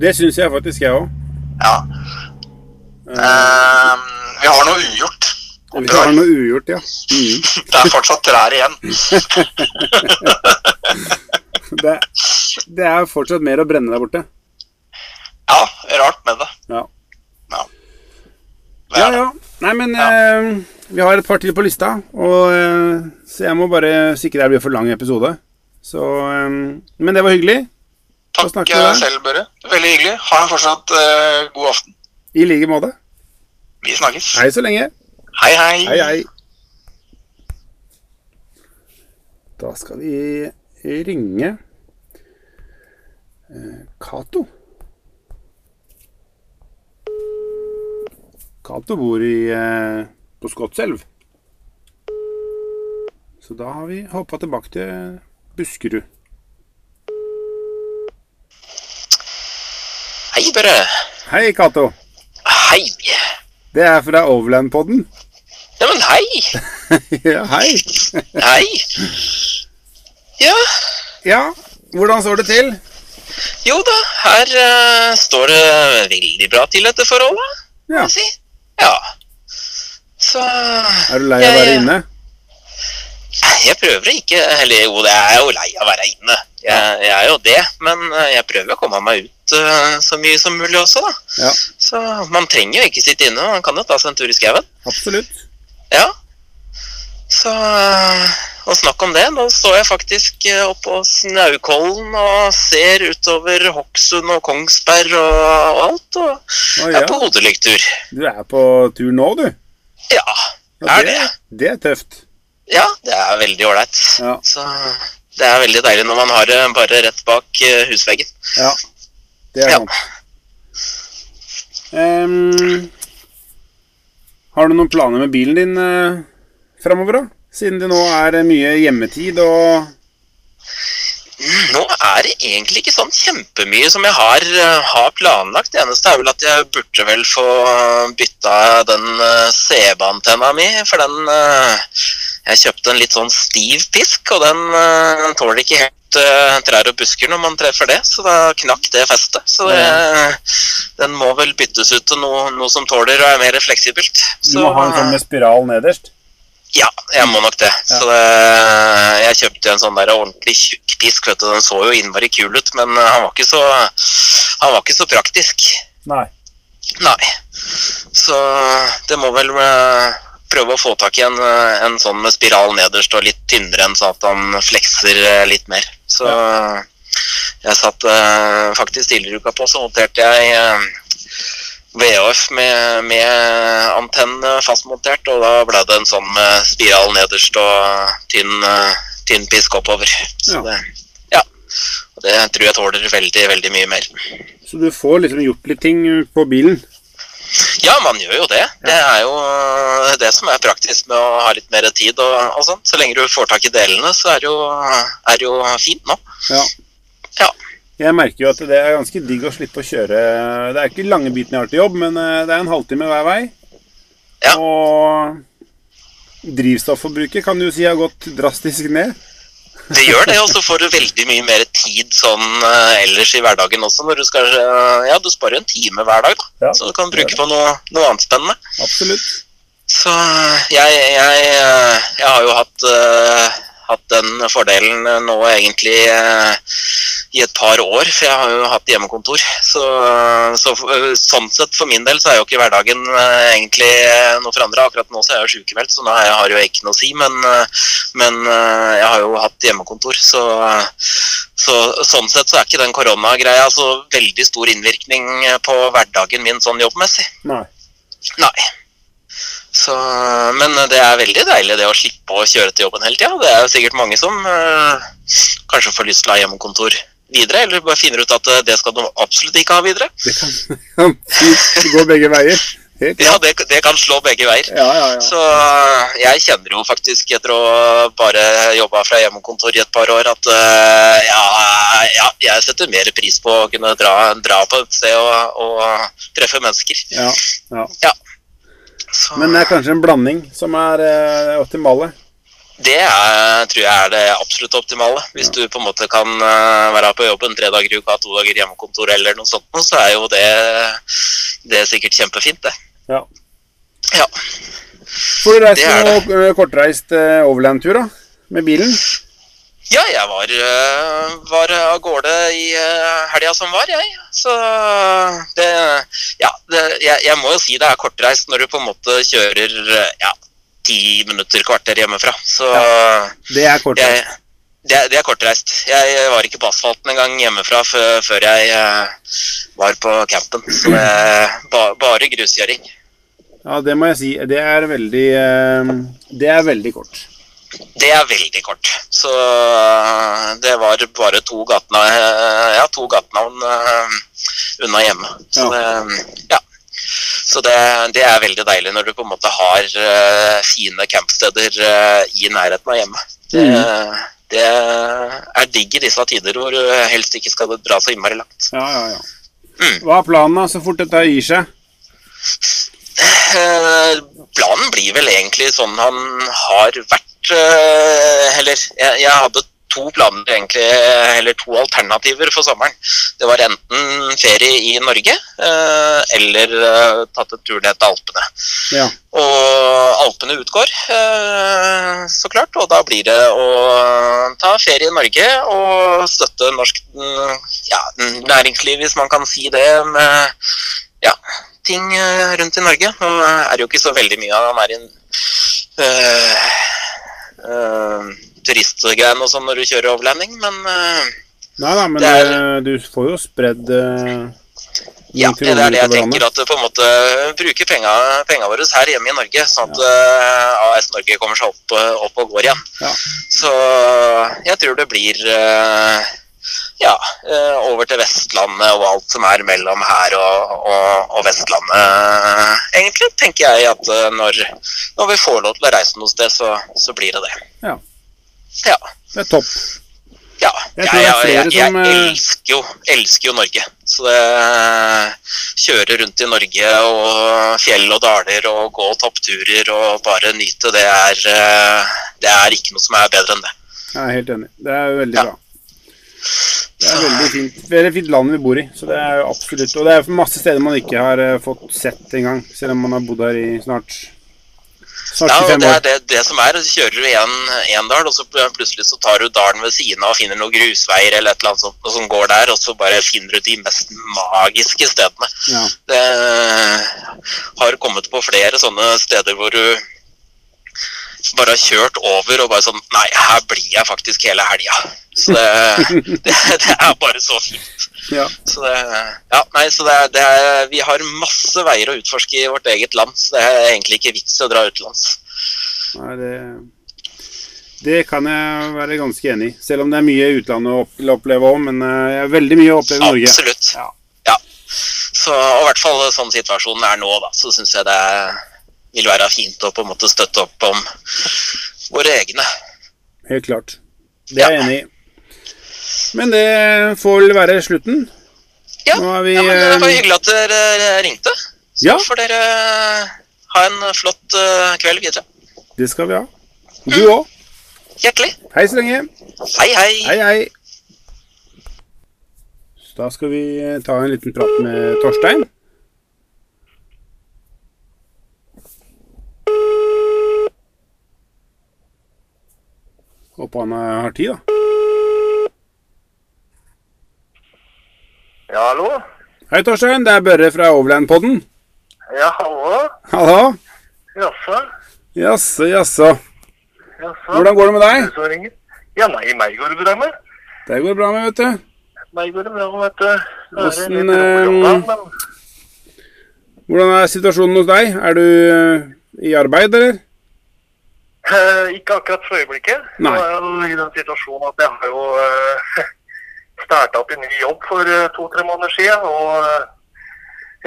Det syns jeg faktisk, jeg òg. Ja. Uh, vi har noe ugjort. Vi har noe ugjort, ja. Mm. Det er fortsatt trær igjen. Det, det er fortsatt mer å brenne der borte. Ja, rart med det. Ja. Ja. Ja, ja. Nei, men eh, vi har et par til på lista, og, eh, så jeg må bare sikre det blir for lang episode. Så, eh, men det var hyggelig. Takk eh, selv, Børre. Veldig hyggelig. Ha en fortsatt eh, god aften. I like måte. Vi snakkes. Hei så lenge. Hei, hei. Hei, hei. Da skal vi ringe eh, Cato bor i, eh, på Skotselv. Så da har vi hoppa tilbake til Buskerud. Hei, Børre. Hei, Cato. Hei. Det er fra Overland-podden. Ja, men hei. ja, hei. Hei. Ja, Ja, hvordan står det til? jo da, her uh, står det veldig bra til etter forholdet, må Ja. jeg si. Ja. Så Er du lei av å være inne? Jeg prøver ikke Eller jo, jeg er jo lei av å være inne. Jeg, jeg er jo det, men eh, jeg prøver å komme meg ut eh, så mye som mulig også, da. Ja, Så man trenger jo ikke sitte inne, man kan jo ta seg en tur i skauen. absolutt. Ja. Så eh, Og snakk om det, nå står jeg faktisk eh, oppå Snaukollen og ser utover Hokksund og Kongsberg og, og alt, og Å, jeg er på hodelyktur. Du er på tur nå, du? Ja, Ja, er det. Det er tøft. Ja, det er veldig ålreit. Ja. Så det er veldig deilig når man har det bare rett bak eh, husveggen. Ja, det er Ja. sant. Ehm, har du noen planer med bilen din framover, da? Siden det nå er eh, mye hjemmetid og Mm, Nå er det egentlig ikke sånn kjempemye som jeg har, eh, har planlagt. Det eneste er vel at jeg burde vel få bytta den CB-antenna mi, for den eh, Jeg kjøpte en litt sånn stiv pisk, og den den tåler ikke helt eh, trær og busker når man treffer det, så da knakk det festet. Så det, den må vel byttes ut til noe, noe som tåler og er mer fleksibelt. Du må ha en sånn med spiral nederst. Ja, jeg må nok det. Så det, jeg kjøpte en sånn der ordentlig tjukk pisk. vet du, Den så jo innmari kul ut, men eh, han var ikke så, han var ikke så praktisk. Nei. Nei. Så det må vel eh, prøve å få tak i en, eh, en sånn med spiral nederst og litt tynnere enn sånn at han flekser litt mer. Så jeg satt faktisk tidligere i uka på, så monterte jeg VHF med, med antenne fastmontert, og da ble det en sånn med spiral nederst og tynn, eh, tynn pisk oppover. Så Ja. det, ja. Og det tror jeg tåler veldig, veldig mye mer. Så du får liksom gjort litt ting på bilen. Ja, man gjør jo det. Det er jo det som er praktisk med å ha litt mer tid og, og sånt. Så lenge du får tak i delene, så er det jo, er det jo fint nå. Ja. Ja. Jeg merker jo at det er ganske digg å slippe å kjøre Det er ikke lange biten jeg har til jobb, men eh, det er en halvtime hver vei. Ja. Og drivstofforbruket kan du si har gått drastisk ned. Det gjør det, og så får du veldig mye mer tid sånn øh, ellers i hverdagen også. Når du skal øh, Ja, du sparer en time hver dag, da. Ja, så du kan bruke på noe, noe annet spennende. Absolutt. Så jeg, jeg, jeg har jo hatt, hatt den fordelen øh, nå egentlig øh, i et par år, for jeg har jo hatt hjemmekontor. Så, så øh, sånn sett for min del så er jo ikke hverdagen egentlig noe forandra. Akkurat nå så er jeg jo sykemeldt, så nå har jeg jo ikke noe å si. Men, men jeg har jo hatt hjemmekontor, så, så sånn sett så er ikke den koronagreia så veldig stor innvirkning på hverdagen min sånn jobbmessig. Nei. Nei. Så, men det er veldig deilig det å slippe å kjøre til jobben hele tida. Det er jo sikkert mange som øh, kanskje får lyst til å ha hjemmekontor videre, eller bare finner ut at øh, det skal de absolutt ikke ha videre. Det kan, kan fint gå begge veier. Ja, det, det kan slå begge veier. Ja, ja, ja. Så øh, jeg kjenner jo faktisk etter å bare jobba fra hjemmekontor i et par år, at øh, ja, ja, jeg setter mer pris på å kunne dra, dra på et sted og, og treffe mennesker. ja, ja. Så, Men det er kanskje en blanding som er eh, optimale. Det er, tror jeg er det absolutt optimale. Hvis du på en måte kan eh, være på jobben tre dager i uka, to dager hjemmekontor eller noe sånt, så er jo det, det er sikkert kjempefint, det. Ja. Ja. Får du reist noe kortreist eh, overland-tur, da? Med bilen? Ja, jeg var, øh, var av gårde i øh, helga som var, jeg. Så det Ja, det, jeg, jeg må jo si det er kortreist når du på en måte kjører øh, ja, ti minutter, kvarter hjemmefra. Så Det er kortreist. jeg, det, det er kortreist. Jeg var ikke på asfalten engang hjemmefra før, før jeg var på campen. Så det er ba, bare gruskjøring. Ja, det må jeg si. Det er veldig eh, Det er veldig kort. Det er veldig kort. Så øh, det var bare to gatenavn, ja, to gatenavn øh, unna hjemme. Så det, ja. Så det, det er veldig deilig når du på en måte har fine campsteder i nærheten av hjemme. Det, det er digg i disse tider hvor du helst ikke skal dra så innmari langt. Ja, ja, ja. Mm. Hva er planen da, så fort dette gir seg? Eh, planen blir vel egentlig sånn han har vært eh, Eller jeg, jeg hadde to planer, egentlig, eller to alternativer for sommeren. Det var enten ferie i Norge eh, eller eh, tatt en tur ned til Alpene. Ja. Og Alpene utgår, så klart. Og da blir det å ta ferie i Norge og støtte norsk mm, ja, næringsliv, hvis man kan si det, med ja, ting rundt i Norge. Nå er det jo ikke så veldig mye av den der uh, uh, turistgreiene og sånn når du kjører overlanding, men uh, Nei da, men Det er- eh, du får jo spredd uh, ja, det er det jeg tenker. At på en måte bruker penga, penga våre her hjemme i Norge, sånn at uh, AS Norge kommer seg opp, opp og går igjen. Ja. Så jeg tror det blir eh, ja, eh, over til Vestlandet og alt som er mellom her og, og, og Vestlandet. Egentlig tenker jeg at eh, når, når vi får lov til å reise noe sted, så, så blir det det. Ja. Ja. Det er topp. Ja, Jeg jeg, jeg, jeg, eh, elsker, jo, elsker jo Norge. Så det kjøre rundt i Norge og fjell og daler og gå toppturer og bare nyte, det er, eh, det er ikke noe som er bedre enn det. Jeg er helt enig. Det er veldig Ja. bra. Det er veldig fint. Veldig fint land vi bor i. Så det er jo absolutt Og det er masse steder man ikke har eh, fått sett engang, selv om man har bodd her i snart Ja, og det er det, det som er. Så kjører du én en dal, og så plutselig så tar du dalen ved siden av og finner noen grusveier eller et eller annet sånt, som går der, og så bare finner du de mest magiske stedene. Ja. Det har kommet på flere sånne steder hvor du bare har kjørt over og bare sånn Nei, her blir jeg faktisk hele helga. Så det, det, det er bare så fint. ja. Så det, ja, nei, så det er, det er, vi har masse veier å utforske i vårt eget land, så det er egentlig ikke vits å dra utenlands. Nei, det Det kan jeg være ganske enig i. Selv om det er mye utlandet å oppleve òg, men eh, jeg har veldig mye å oppleve i Norge. Absolutt. Ja. Ja. Så og i hvert fall sånn situasjonen er nå, da, så syns jeg det vil være fint å på en måte støtte opp om våre egne. Helt klart. Det er jeg enig i. Men det får vel være slutten. Ja, vi, ja men det var eh, hyggelig at dere ringte. Så Ja. får dere ha en flott eh, kveld videre. Det skal vi ha. Du òg. Hjertelig. Hei så lenge. Hei, hei. Hei, hei. Så da skal vi eh, ta en liten prat med Torstein. Håper han eh, har tid, da. Ja, hallo? Hei, Torstein. Det er Børre fra Overland-podden. Ja, hallo? Hallo. Jaså? Jaså, jaså. Hvordan går det med deg? Ja, nei, meg går det bra med. Det går bra med, vet du. Meg går det bra med, vet du. Hvordan, eh, men... Hvordan er situasjonen hos deg? Er du eh, i arbeid, eller? Eh, ikke akkurat for øyeblikket. Nei. Nå er jeg jo i den situasjonen at jeg har jo uh, starta opp en ny jobb for eh, to-tre måneder siden. Og, eh,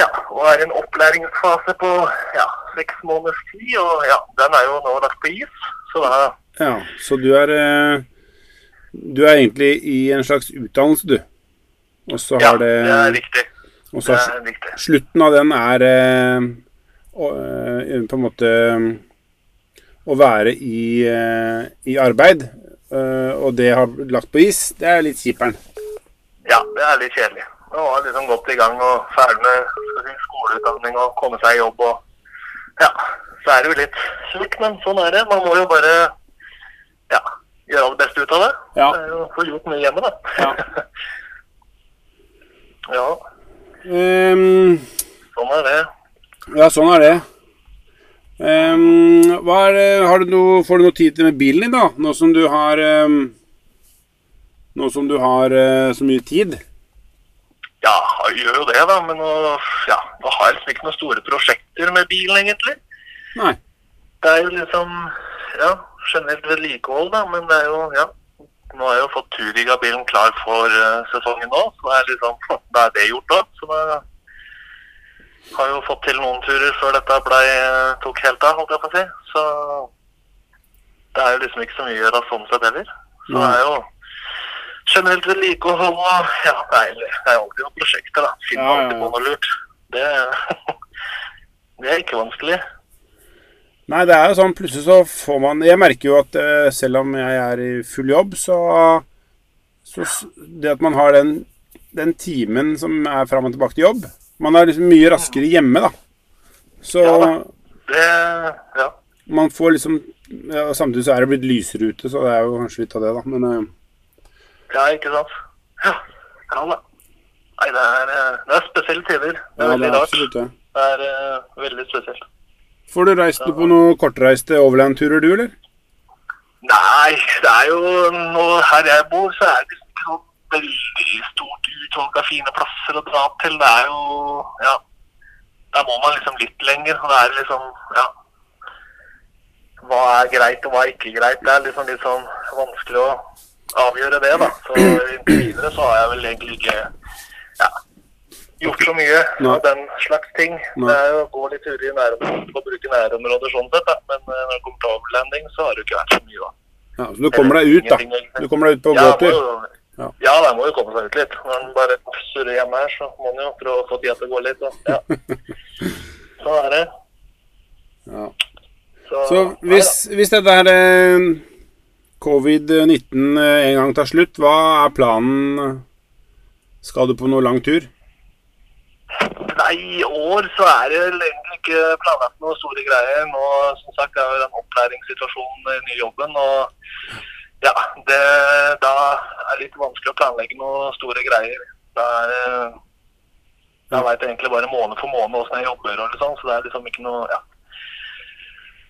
ja, og er i en opplæringsfase på ja, seks måneders tid. Og ja, den er jo nå lagt på is. Så Ja, så du er eh, Du er egentlig i en slags utdannelse, du. Og så Ja, har det, det er riktig. og så slutten av den er eh, eh, på en måte eh, å være i, eh, i arbeid. eh, og det har lagt på is. Det er litt kjiperen. Ja, det er litt kjedelig. Nå var liksom godt i gang og ferdig med si, skoleutdanning og komme seg i jobb. og Ja, så er det jo litt surt, men sånn er det. Man må jo bare ja, gjøre det beste ut av det. Ja. Det er jo Få gjort mye hjemme, da. Ja. ja, Um, sånn er det. ja, sånn er det. Hva er, det- har du noe, får du noe tid til med bilen din, da? Nå som du har um, Nå som du har uh, så mye tid? Ja, jeg gjør jo det, da. Men nå, ja, nå har jeg liksom ikke noen store prosjekter med bilen, egentlig. Nei. Det er jo liksom ja, generelt vedlikehold, da, men det er jo ja. Nå har jeg jo fått Turiga-bilen klar for uh, sesongen nå, så det er liksom Da er det gjort òg. Så da har jo fått til noen turer før dette ble, eh, tok helt av, holdt jeg på å si. Så det er jo liksom ikke så mye å gjøre sånn sett heller. Så det er jo generelt vedlikehold og ja, det er, jo alltid noen prosjekter, da. Finner Ja, ja, alltid på noe lurt. Det, det er ikke vanskelig. Nei, det er jo sånn plutselig så får man Jeg merker jo at eh, selv om jeg er i full jobb, så, så Det at man har den, den timen som er fram og tilbake til jobb Man er liksom mye raskere hjemme, da. Så Ja da. Det Ja. man får liksom ja, Samtidig så er det blitt lysere ute, så det er jo kanskje litt av det, da. Men uh... Ja, ikke sant? Ja, ja da. Nei, det er, eh, det er spesielle tider. Det er ja, det er rart. absolutt ja. Det er uh, veldig spesielt. Får du reist noe på noen kortreiste overlandturer, du, eller? Nei, det er jo nå her jeg bor, så er det liksom ikke sånn veldig stort utvalg av fine plasser å dra til. Det er jo Ja. Der må man liksom litt lenger. Det er liksom Ja. Hva er greit, og hva er ikke greit? Det er liksom litt sånn vanskelig å avgjøre det, da. Så inntil videre så har jeg vel egentlig ikke ja, gjort så mye av den slags ting. Det er jo å gå litt turer i nærområdet og bruke nærområder sånn sett, da. Men eh, når det kommer til overlanding, så har det jo ikke vært så mye, da. Ja, så du kommer deg ut, da. Du kommer deg ut på Ja, gåtur. Ja. ja, det må jo komme seg ut litt. Når man bare surrer hjemme her, så må man jo prøve å få tida til å gå litt. Og, Ja. Sånn er det. Ja. Så, Så hvis, hvis dette her eh, covid-19 eh, en gang tar slutt, hva er planen? Skal du på noe lang tur? Nei, i år så er det egentlig ikke planlagt noe store greier. Nå som sagt, det er jo den opplæringssituasjonen i den nye jobben. og ja, det, da er det litt vanskelig å planlegge noen store greier. Da er Jeg veit egentlig bare måned for måned åssen jeg jobber, og sånn, så det er liksom ikke noe ja.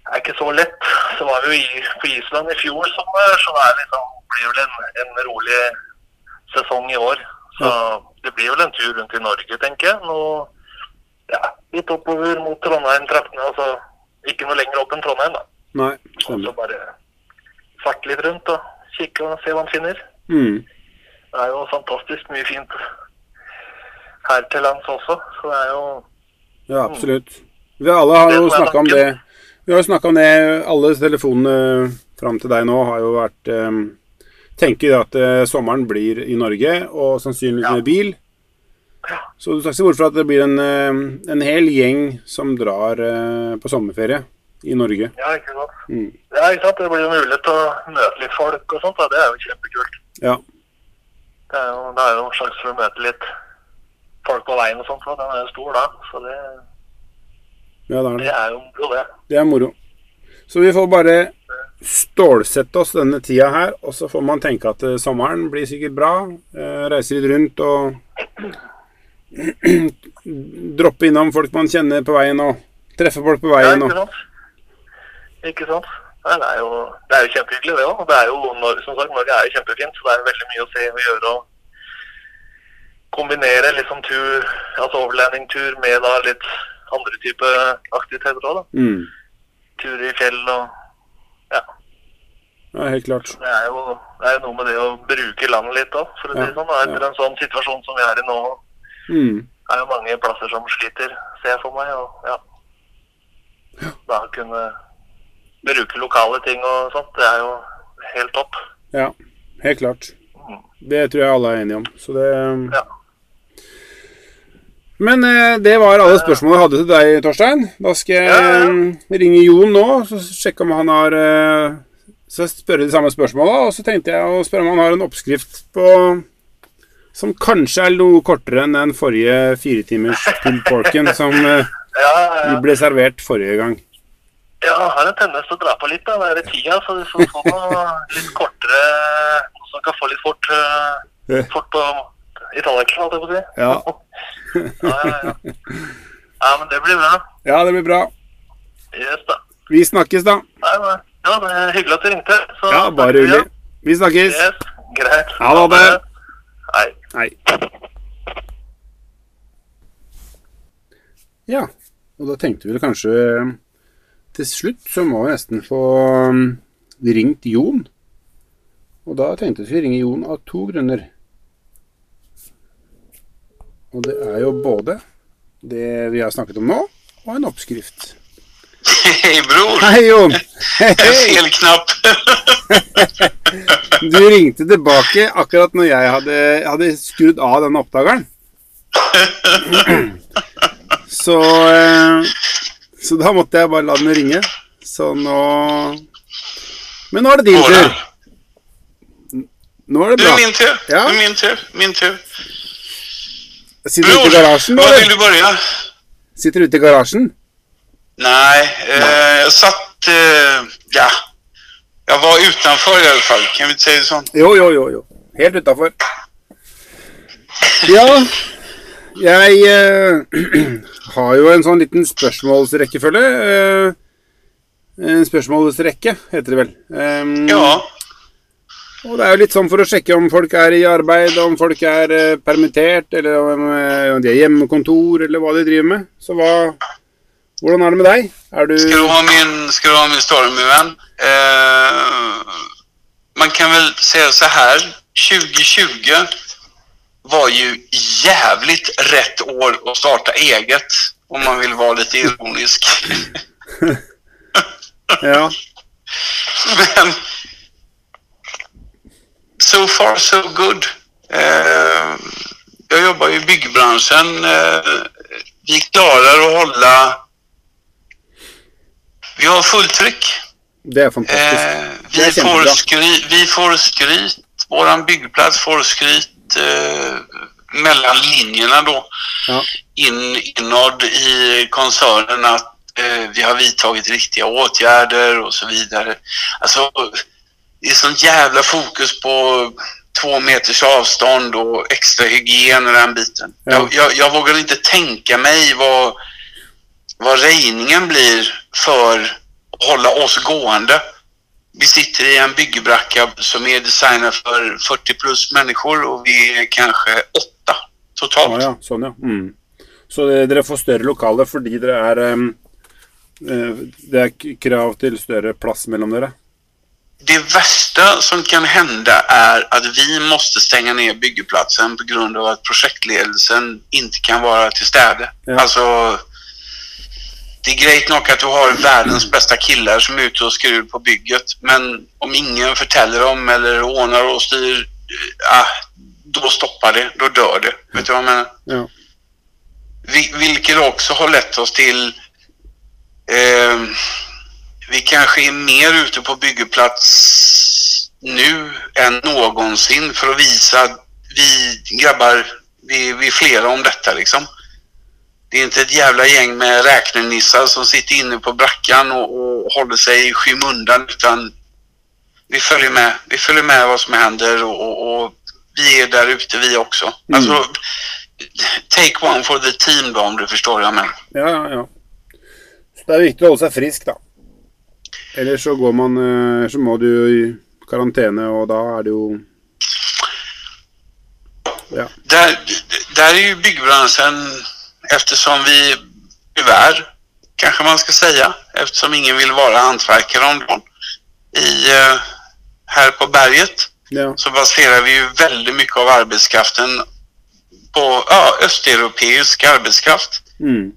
Det er ikke så lett. Så var vi jo på Island i fjor sommer, så det liksom, blir vel en, en rolig sesong i år. Så det blir vel en tur rundt i Norge, tenker jeg. Nå, ja, litt oppover mot Trondheim-traktene. Altså ikke noe lenger opp enn Trondheim, da. Nei, Og så bare farte litt rundt og kikke og se hva man finner. Mm. Det er jo fantastisk mye fint her til lands også, så det er jo Ja, absolutt. Vi alle har jo snakka om det. Vi har jo snakka om det. Alle telefonene fram til deg nå har jo vært eh, Tenker at eh, sommeren blir i Norge, og sannsynligvis Ja. med bil. Så du skal ikke se bort fra at det blir en, eh, en hel gjeng som drar eh, på sommerferie i Norge. Ja, ikke sant. Mm. Ja, ikke sant. Det blir jo mulighet til å møte litt folk og sånt. Da. Det er jo kjempekult. Ja. Det er jo, det er jo en sjanse for å møte litt folk på veien og sånt. Da. den er jo stor da. Så det, ja, det er det det. er jo moro, det. Det er moro. Så vi får bare stålsette oss denne tida her, og så får man tenke at eh, sommeren blir sikkert bra. reiser reise litt rundt og droppe innom folk man kjenner på veien, og treffe folk på Ja, veien. Og. Ikke sant. Det, er jo, det er jo kjempehyggelig, det òg. Det er jo, som sagt, Norge er jo kjempefint, så det er veldig mye å se og gjøre. og Kombinere liksom tur, altså overlandingtur med da litt andre type aktiviteter òg, da. mm, Tur i fjell og Ja. ja, helt klart. Det er jo, det er jo noe med det å bruke landet litt òg, for å si Ja, det sånn. Og Etter ja. en sånn situasjon som vi er i nå, Mm, er jo mange plasser som sliter, ser jeg for meg. Og ja. Da kunne bruke lokale ting og sånt, det er jo helt topp. ja, helt klart. Mm. Det tror jeg alle er enige om. Så det Ja. Men eh, det var alle spørsmålene jeg hadde til deg, Torstein. Da skal jeg eh, ringe Jon nå, så sjekke om han har eh, Så spørre de samme spørsmåla. Og så tenkte jeg å spørre om han har en oppskrift på som kanskje er noe kortere enn den forrige firetimers pulled porken som eh, ble servert forrige gang. Ja, jeg har en tendens til å dra på litt da, det er i tida, så du får få noe litt kortere, noe som kan få litt fort, uh, fort på i tallerkenen, holdt jeg på å si. Ja. Ja, ja, ja. ja, men det blir bra. Ja, det blir bra. Yes da. Vi snakkes, da. Nei, ja, det er hyggelig at du ringte. Så Ja, bare hyggelig. Vi snakkes. Yes, greit. Ha det. Hei. Nei. Ja, og da tenkte vi kanskje Til slutt så må vi nesten få um, ringt Jon. Og da tenkte vi å ringe Jon av to grunner. Og det er jo både det vi har snakket om nå, og en oppskrift. Hei, bror. Hei, Jon! Hei, hei. Fel knapp. Du ringte tilbake akkurat når jeg hadde, hadde skrudd av den oppdageren. Så, eh, så da måtte jeg bare la den ringe. Så nå Men nå er det din tur. Nå er det bra! Det er min tur. Ja. Det er min tur. Min tur. Sitter du ute i garasjen, var hva vil du börja? Sitter du ute i garasjen? Nei, eh, jeg satt... Eh, ja. Jeg var utenfor i alle fall. Kan vi ikke si det sånn? Jo, jo, jo. jo. Helt utafor. Ja, jeg eh, har jo en sånn liten spørsmålsrekkefølge. Eh, en spørsmålsrekke, heter det vel. Um, Ja. Og det er jo litt sånn for å sjekke om folk er i arbeid, om folk er eh, permittert, eller om, eh, om de er hjemmekontor, eller hva de driver med. Så hva Hvordan er det med deg? Er du Skal du ha min, ska du ha min story min venn? Eh, man kan vel se så her 2020 var ju jävligt rätt år att starta eget. Om man vill vara lite ironisk. Ja. Men so far so good. Eh, jag jobbar i byggbranschen. Eh, vi klarar att hålla... Vi har fulltryck. Det är fantastiskt. Eh, Det är vi, får skry, vi får skryt. Vår byggplats får skryt. Eh, mellan linjerna då Ja. in, inåt i koncernen att eh, vi har vidtagit riktiga åtgärder och så vidare. Alltså, det är sånt jävla fokus på två meters avstånd och extra hygien och den biten. Ja. Jag, jag, jag vågar inte tänka mig vad, vad rejningen blir för att hålla oss gående. Vi sitter i en byggebracka som är designad för 40 plus människor och vi är kanske åtta totalt. Ah, ja, sånn, ja. Mm. Så det, dere får større lokaler fordi dere er eh, Det er krav til større plass mellom dere? Det värsta som kan hända är att vi måste stänga ner byggeplatsen på grund av att projektledelsen inte kan vara till städe. Ja. Alltså, det er greit nok at du har världens beste gutter som er ute og skrur på bygget. Men om ingen forteller dem eller ordner og styr, eh, da stopper det. Da dør det. Vet du hva jeg mener? Ja. Hvilket Vilket också har lett oss til Eh, vi kanskje er mer ute på byggeplats nu enn någonsin for å vise at vi grabbar, vi, vi er flere om dette, liksom. Det är inte ett jävla gäng med räknenissar som sitter inne på brackan och, och håller sig i skymundan utan vi följer med. Vi följer med vad som händer och, och, och vi är där ute vi också. Alltså, take one for the team då om du förstår vad jag menar. Ja, ja, ja. Så det er viktig å holde seg frisk, da. Eller så går man eh, Så må du i karantene, og da er det jo Ja. Där, där är ju byggbranschen, eftersom vi tyvärr, kanske man ska säga, eftersom ingen vill vara hantverkare om dagen, i, eh, här på berget ja. så baserar vi ju väldigt mycket av arbetskraften på ja, östeuropeisk arbetskraft. Mm.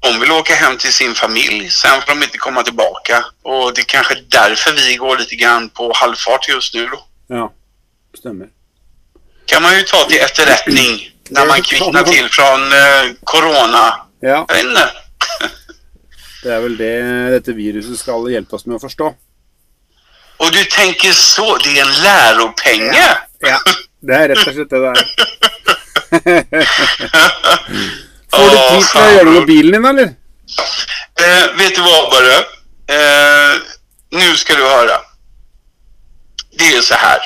De vill åka hem till sin familj, sen får de inte komma tillbaka. Och det är kanske därför vi går lite grann på halvfart just nu då. Ja. stämmer. Kan man ju ta till efterrättning när man kvicknar till från uh, corona. Ja, Jag vet inte. det er vel det dette viruset skal hjelpe oss med å forstå. Och du tänker så, det är en läropenge. Ja. Det er rett og slett det er. Får du tid til å gjøre noe med bilen din, eller? Eh, vet du vad bare? Eh, nu ska du höra. Det är så här.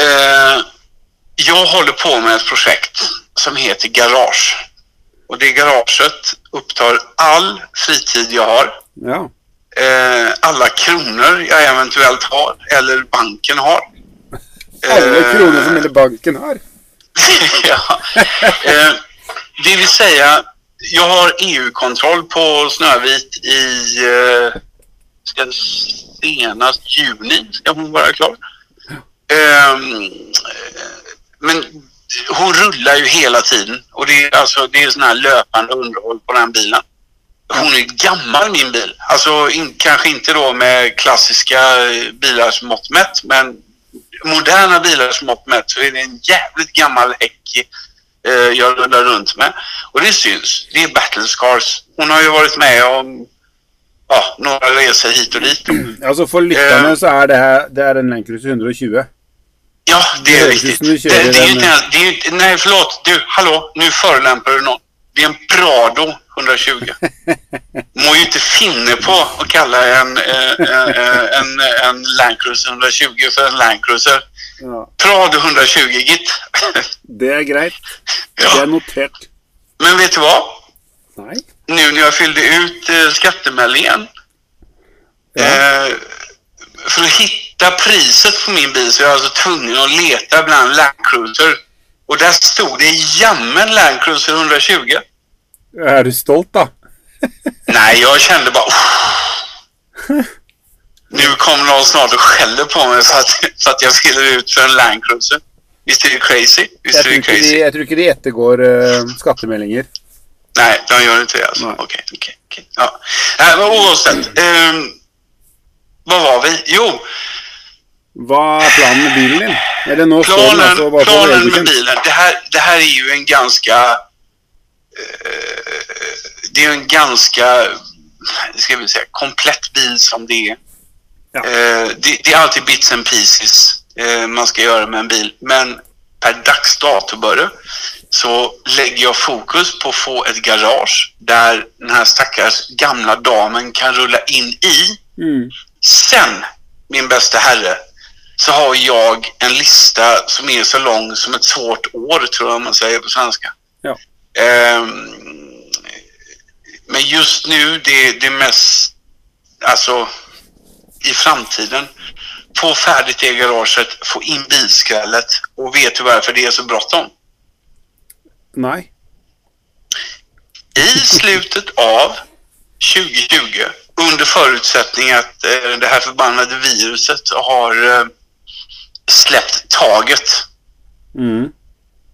Eh, jag håller på med ett projekt som heter Garage. Och det garaget upptar all fritid jag har. Ja. Eh, alla kronor jag eventuellt har eller banken har. Alle Eh, kroner som hele banken har. ja. eh, det vill säga, jag har EU-kontroll på Snövit i eh, senast juni ska hon vara klar. Eh, men hon rullar ju hela tiden och det är alltså det är sån här löpande underhåll på den bilen. Hon är gammal min bil. Alltså in, kanske inte då med klassiska eh, bilars mått mätt men moderna bilars mått mätt så är det en jävligt gammal häck eh, jag rullar runt med. Och det syns. Det är battle scars. Hon har ju varit med om ja, några resor hit och dit. Altså For lytterne så er det här Det är en Land 120. Ja, det är riktigt. Det, Det, det är inte det är inte, nej förlåt, du, hallå, nu förolämpar du någon. Det är en Prado 120. Må ju inte finne på att kalla en, eh, eh, en, en Land Cruiser 120 för en Land Cruiser. Ja. Prado 120 git. Det er greit. Det er noterat. Men vet du vad? Nej. Nu när jag fyllde ut eh, skattemeldingen. Ja. Eh, för att hitta priset på min bil så jag var alltså tvungen att leta bland Land Cruiser. Och där stod det jammen Land Cruiser 120. Er du stolt, da? Nej, jag kände bara... "Uff." Nu kommer någon snart och skäller på mig för att, för att jag fyller ut för en Land Cruiser. Visst är det crazy? Visst är det crazy? de, jeg tror ikke det ettergår uh, skattemeldinger. Nej, de gör inte det alltså. Okej, Okej, Okay, okay, okay. Ja. Nej, men oavsett. Um, vad var vi? Jo, Hva er planen med bilen din? Eller nå står den planen, altså bare planen med bilen. Det här, det här är ju en ganska... eh, det är jo en ganska, ska vi säga, komplett bil som det är. Ja. Eh, det, det är alltid bits and pieces eh, man ska göra med en bil. Men per dags dato bare så lägger jag fokus på att få ett garage där den här stackars gamla damen kan rulla in i. Mm. Sen, min bästa herre, så har jag en lista som är så lång som ett svårt år, tror jag man säger på svenska. Ja. Um, men just nu, det, det mest, alltså i framtiden, få färdigt det garaget, få in bilskrället och vet du varför det är så bråttom? Nej. I slutet av 2020, under förutsättning att eh, det här förbannade viruset har eh, släppt taget, Mm.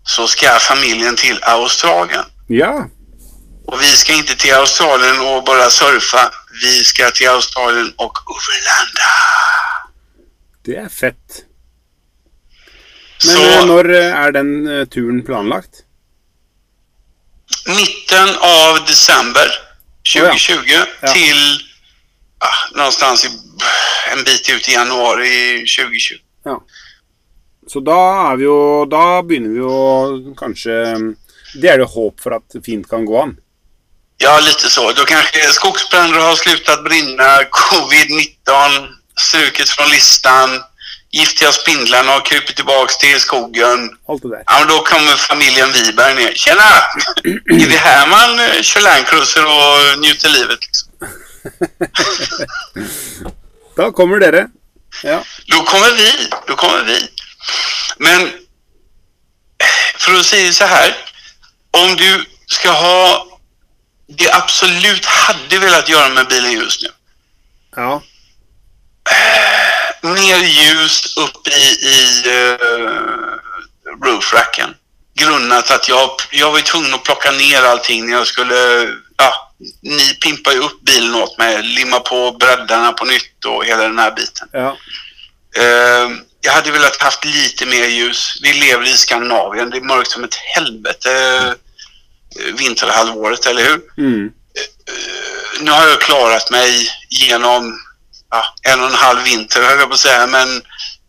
så ska familjen till Australien. Ja. Och vi ska inte till Australien och bara surfa. Vi ska till Australien och overlanda. Det er fett. Men Så eh, når er den eh, turen planlagt? mitten av december 2020 Ja. till ah, någonstans i, en bit ut i januari 2020. Så da er vi jo Da begynner vi jo kanskje Det er det håp for at fint kan gå an. Ja, litt så. Da kanskje skogsbranner har slutat brenne, covid-19 strukit fra listan, giftige spindlarna har krupet tilbake til skogen. Alt det der. Ja, men Da kommer familjen Wiberg ned. Tjena! Er det her man kjører kör landcruiser og njuter livet? Liksom? Da kommer dere. Ja. Da kommer vi. Da kommer vi. Men för att säga så här. Om du ska ha det absolut hade velat göra med bilen just nu. Ja. Mer ljus upp i, i uh, roofracken. Grundat att jag, jag var tvungen att plocka ner allting när jag skulle... Ja, ni pimpar ju upp bilen åt mig. Limma på breddarna på nytt och hela den här biten. Ja. Eh, jag hade velat haft lite mer ljus. Vi lever i Skandinavien. Det är mörkt som ett helvete eh, vinterhalvåret, eller hur? Mm. Eh, nu har jag klarat mig genom ja, en och en halv vinter, höll jag på att säga, men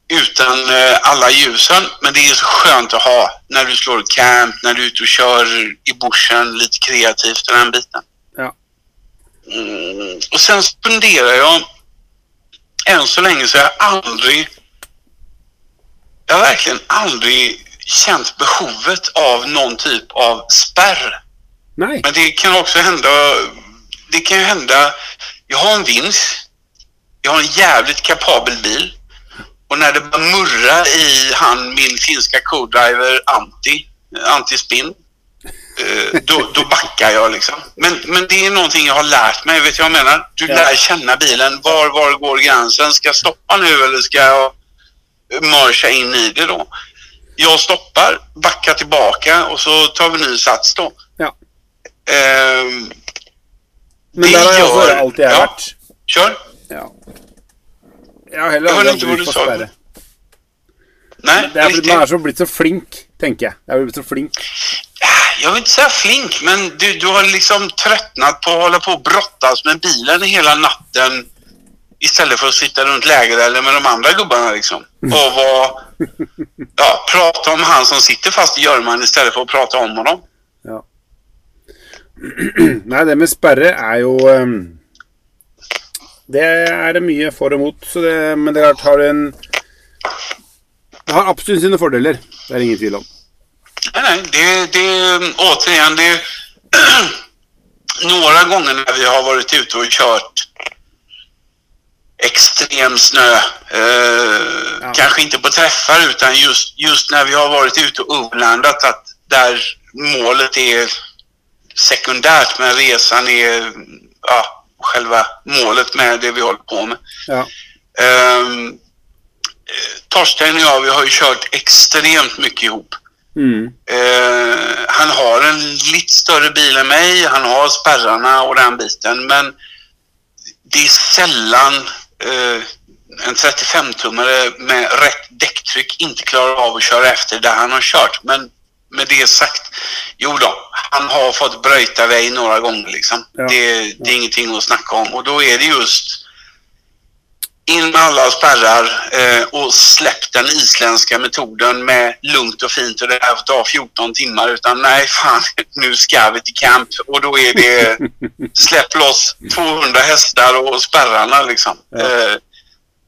utan eh, alla ljusen. Men det är så skönt att ha när du slår camp, när du är ute och kör i bushen, lite kreativt, den här biten. Ja. Mm, och sen funderar jag, än så länge så har jag aldrig, jag har verkligen aldrig känt behovet av någon typ av spärr. Nej. Men det kan också hända, det kan ju hända, jag har en vinst, jag har en jävligt kapabel bil och när det bara murrar i han, min finska co-driver Antti, Anti-spin, eh, då, då backar jag liksom. Men, men det är någonting jag har lärt mig, vet du vad jag menar? Du lär känna bilen, var, var går gränsen? Ska jag stoppa nu eller ska jag mörsa in i det då? Jag stoppar, backar tillbaka och så tar vi ny sats då. Ja. Ehm, Men Det der har jeg gör... også alltid jeg ja. vært. kör. Ja. Jeg har heller aldri hatt bruk du for sa. sperre. Nej, Det er, man er så blitt så flink, tenker jeg. Jeg er blitt så flink. Jag vill inte säga flink, men du, du har liksom tröttnat på att hålla på och brottas med bilen hela natten istället för att sitta runt lägerelden med de andra gubbarna liksom. Och var, ja, prata om han som sitter fast i Görman istället för att prata om honom. Ja. Nei, det med sperre er jo ehm, Det er det mye for og mot, så det, men det er klart har en Det har absolutt sine fordeler. Det er ingen tvil om. Nej, nej, det, det återigen, det några gånger när vi har varit ute och kört extrem snö, eh, Ja. kanske inte på träffar utan just, just när vi har varit ute och overlandat att där målet är sekundärt men resan är ja, själva målet med det vi håller på med. Ja. Ehm, eh, Torsten och jag, vi har ju kört extremt mycket ihop. Mm. Eh, han har en lite större bil än mig, han har spärrarna och den biten, men det är sällan en 35-tummare med rätt däcktryck inte klarar av att köra efter där han har kört. Men med det sagt, jo då, han har fått bröjta väg några gånger liksom. Ja, Det, det är ingenting att snacka om och då är det just in med alla spärrar eh, och släpp den isländska metoden med lugnt och fint och det här ta 14 timmar utan nej fan nu ska vi till camp och då är det släpp loss 200 hästar och spärrarna liksom. Eh,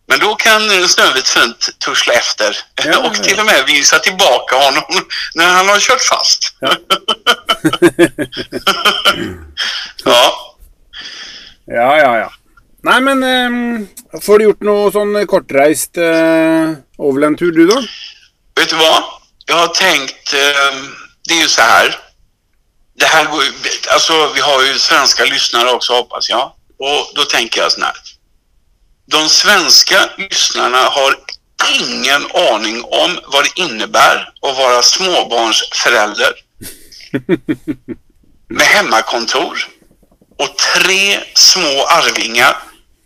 men då kan Snövit fint tussla efter Ja, och ja. till och med visa tillbaka honom när han har kört fast. Ja. ja. Ja, ja, ja. Nei, men eh, får du gjort noe sånn kortreist eh, overlandtur, du, da? Vet du hva? Jeg har tenkt eh, det er jo så her Det här går ju, alltså vi har ju svenska lyssnare också hoppas jag. Och då tänker jag så här. De svenska lyssnarna har ingen aning om vad det innebär att vara småbarnsförälder. Med hemmakontor och tre små arvingar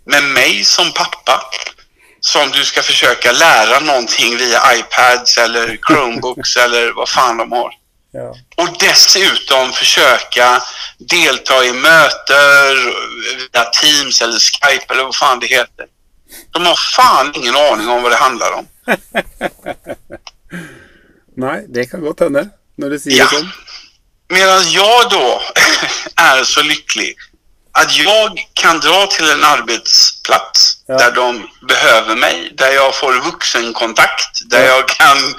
med mig som pappa som du ska försöka lära någonting via iPads eller Chromebooks eller vad fan de har. Ja. Och dessutom försöka delta i möten via Teams eller Skype eller vad fan det heter. De har fan ingen aning om vad det handlar om. Nei, det kan godt hende, når du sier Ja. det sånn. Medan jag då är så lycklig att jag kan dra till en arbetsplats Ja. där de behöver mig, där jag får vuxenkontakt, där Ja. jag kan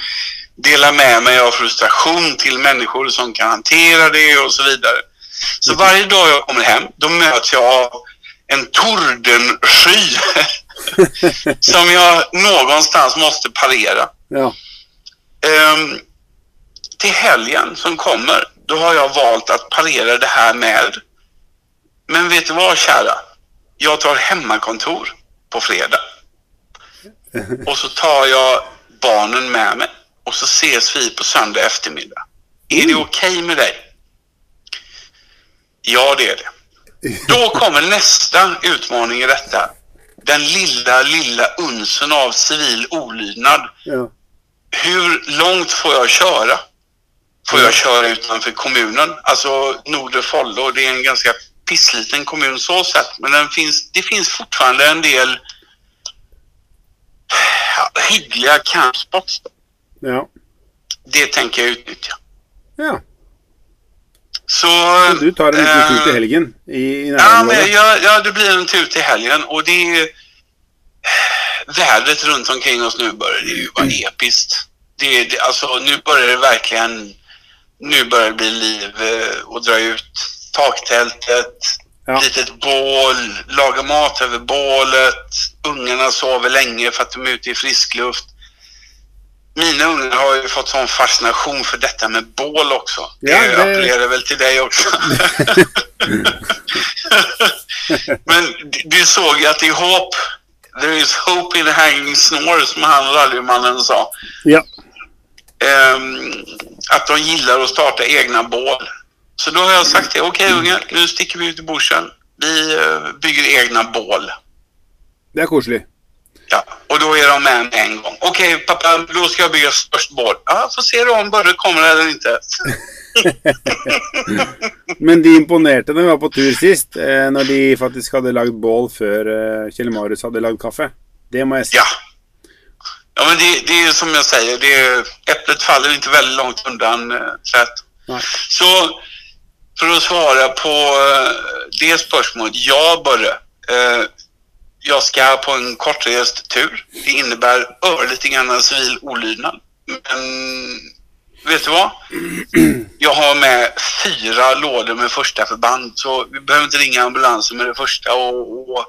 dela med mig av frustration till människor som kan hantera det och så vidare. Så varje dag jag kommer hem, då möts jag av en tordensky som jag någonstans måste parera. Ja. Um, till helgen som kommer, då har jag valt att parera det här med. Men vet du vad kära? Jag tar hemmakontor på fredag. Och så tar jag barnen med mig. Och så ses vi på söndag eftermiddag. Är det okej med dig? Ja, det är det. Då kommer nästa utmaning i detta. Den lilla, lilla unsen av civil olydnad ja. hur långt får jag köra? Får jag köra utanför kommunen? Alltså Nordre Follo, det är en ganska pissliten kommun så sett. Men den finns, det finns fortfarande en del hyggliga campspots. Ja. Det tänker jag utnyttja. ja. Så... Så du tar en liten tur til eh, helgen i, i Ja, men ja, ja, det blir en tur till helgen och det är vädret runt omkring oss nu börjar det ju vara mm. episkt. Det, det, alltså nu börjar det verkligen, nu börjar det bli liv eh, och dra ut taktältet, Ja. litet bål, laga mat över bålet, ungarna sover länge för att de är ute i frisk luft. Mina ungar har ju fått sån fascination för detta med bål också. Ja, det appellerar väl till dig också. Men du- såg ju att är hopp. There is hope in hanging snore, som han rallymannen sa. Ja. Um, att de gillar att starta egna bål. Så då har jag sagt det. Okej ungar, nu sticker vi ut i bushen. Vi eh, bygger egna bål. Det er koselig. Ja, och då är de med en gång. Okej pappa, då ska jag bygga störst bål. Ja, Så ser du om Börre kommer eller inte. Men de imponerte når vi var på tur sist, eh, når de faktisk hadde lagd bål før eh, Kjell Marius hadde lagd kaffe. Det må jeg si. Ja. Ja, men det, det är som jag säger, det är, äpplet faller inte väldigt långt undan. Så för att svara på eh, det spörsmålet, ja Börre. Jeg jag ska på en kortrest tur. Det innebär örlite grann civil olydnad. Men vet du vad? Jag har med fyra lådor med första förband så vi behöver inte ringa ambulansen med det första och, og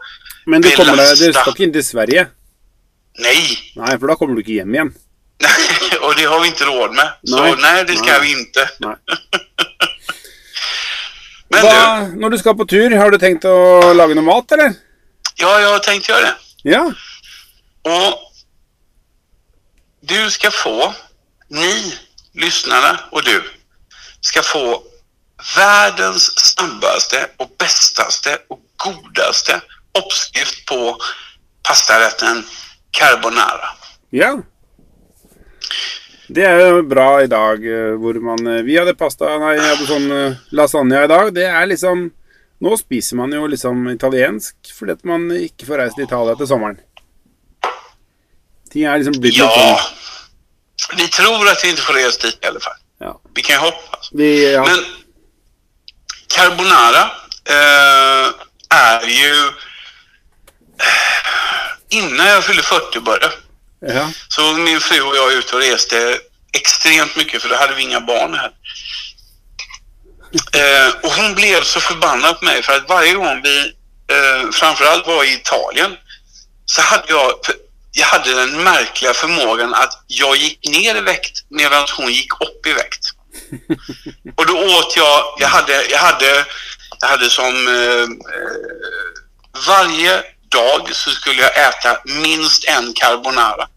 Men du kommer deg, du skal ikke inn til Sverige? nej, Nei, for da kommer du ikke hjem igjen. och det har vi inte råd med. Så Nej. nej, det ska Nej. vi inte. Men Hva, du, når du skal på tur, har du tenkt å lage noe mat, eller? ja, jeg har tenkt å gjøre det. Ja. Og du skal få, ni lyssnarna og du, skal få verdens snabbeste og bästaste og godaste oppskrift på pastaretten carbonara. Ja. Det er jo bra i dag eh, hvor man eh, Vi hadde pasta Nei, jeg hadde sånn eh, lasagne i dag. Det er liksom Nå spiser man jo liksom italiensk fordi at man ikke får reist til Italia til sommeren. Ting er liksom blitt litt Ja. sånn Vi tror at vi ikke får reist dit i alle fall. Ja. Vi kan jo hoppas. Vi, ja. Men carbonara eh, er jo Innan jeg fyller 40 bara ja. så min fru och jag ute och reste extremt mycket för då hade vi inga barn här. Eh, och hon blev så förbannad på mig för att varje gång vi eh, framförallt var i Italien så hade jag, jag hade den märkliga förmågan att jag gick ner i vikt medan hon gick upp i vikt. Och då åt jag, jag hade, jag hade, jag hade som eh, eh, varje dag så skulle jag äta minst en carbonara.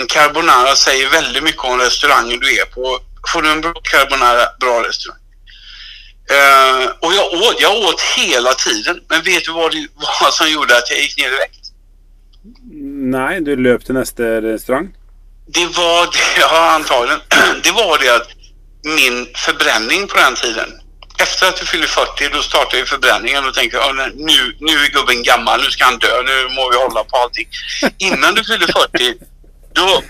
En carbonara säger väldigt mycket om restaurangen du är på. Får du en bra carbonara, bra restaurang. Uh, och jag åt, jag åt hela tiden. Men vet du vad, det, vad som gjorde att jag gick ner i vikt? Nei, du løp til neste restaurant? Det var det, ja antagligen. Det var det att min förbränning på den tiden. Efter att du fyller 40 då startar ju förbränningen och tänker "Ja, nej, nu, nu är gubben gammal, nu ska han dö, nu må vi hålla på allting. Innan du fyller 40 då,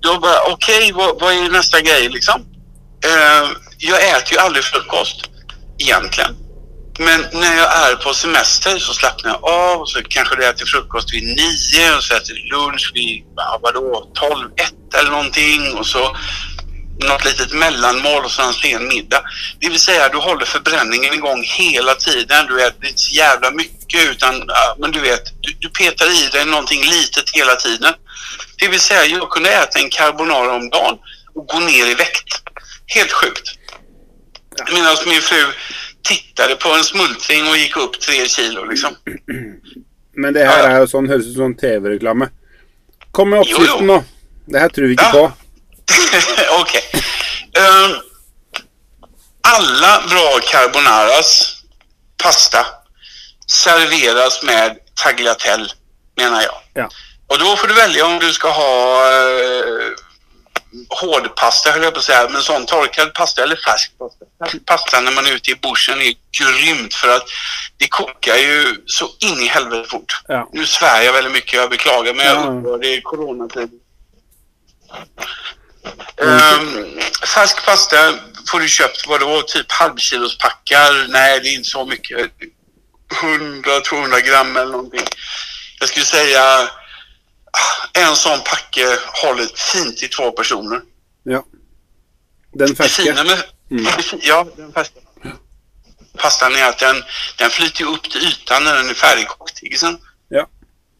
då bara okej vad, vad är nästa grej liksom? Eh, jag äter ju aldrig frukost egentligen. Men när jag är på semester så slappnar jag av och så kanske du äter frukost vid nio och så äter du lunch vid, vadå, tolv, ett eller någonting och så något litet mellanmål och sen sen middag. Det vill säga du håller förbränningen igång hela tiden. Du äter inte så jävla mycket utan, men du vet, du, du petar i dig någonting litet hela tiden. Det vill säga jag kunde äta en carbonara om dagen och gå ner i vikt. Helt sjukt. Medan min fru tittade på en smultring och gick upp tre kilo liksom. Men det her er jo sånn, høres ut som TV-reklame. Kom med oppskriften nå. Det her tror vi ikke Ja. på. Okej. Um, alla bra carbonaras pasta serveras med tagliatelle, menar jag. Ja. Och då får du välja om du ska ha eh, hårdpasta, höll jag på att säga, men sån torkad pasta eller färsk pasta. Pasta när man är ute i bushen är grymt för att det kokar ju så in i helvete fort. Ja. Nu svär jag väldigt mycket, jag beklagar, men jag Ja. upprör, det är coronatid. Um, färsk pasta får du köpt, vadå, typ halvkilospackar? Nej, det är inte så mycket. 100-200 gram eller någonting. Jag skulle säga ah, en sånn packe håller fint i to personer. Ja. Den ferske. med... Mm. Ja, den ferske. Pastaen er at den, den flyter opp til till ytan når den er ferdigkokt. ikke sant? Ja.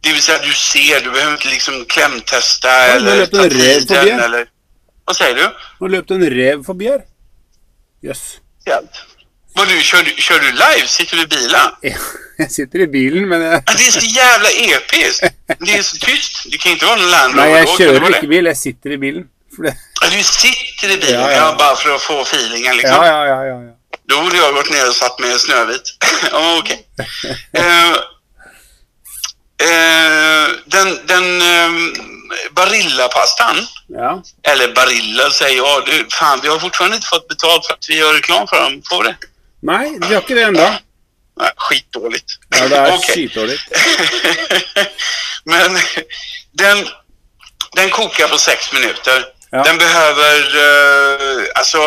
Det vil si at du ser, du behøver ikke liksom klemteste Ja, eller ta tiden eller... Hva sier du? Nå løp det en rev forbi her. Jøss. Helt. Vad du, kör, kör du live? Sitter du i bilen? Jeg sitter i bilen, men Jag... Det är så jävla episkt. Det är så tyst. Det kan inte vara någon Land Rover jeg jag kör inte bil. Jeg sitter i bilen. Det. Ja, du sitter i bilen, Ja, ja, ja. bara för att få feelingen liksom. Ja, ja, ja, ja, ja. Då borde jag gått ner och satt med Snövit. ja, okej. uh, uh, den den eh, Barilla-pastan, ja. eller Barilla säger jag, du, fan vi har fortfarande inte fått betalt för att vi gör reklam för dem. Får det? Nei, de har ikke det ennå. Nei, skitdåligt. Ja, det er okay. skitdårlig. Men den, den koker på seks minutter. Ja. Den behøver uh, Altså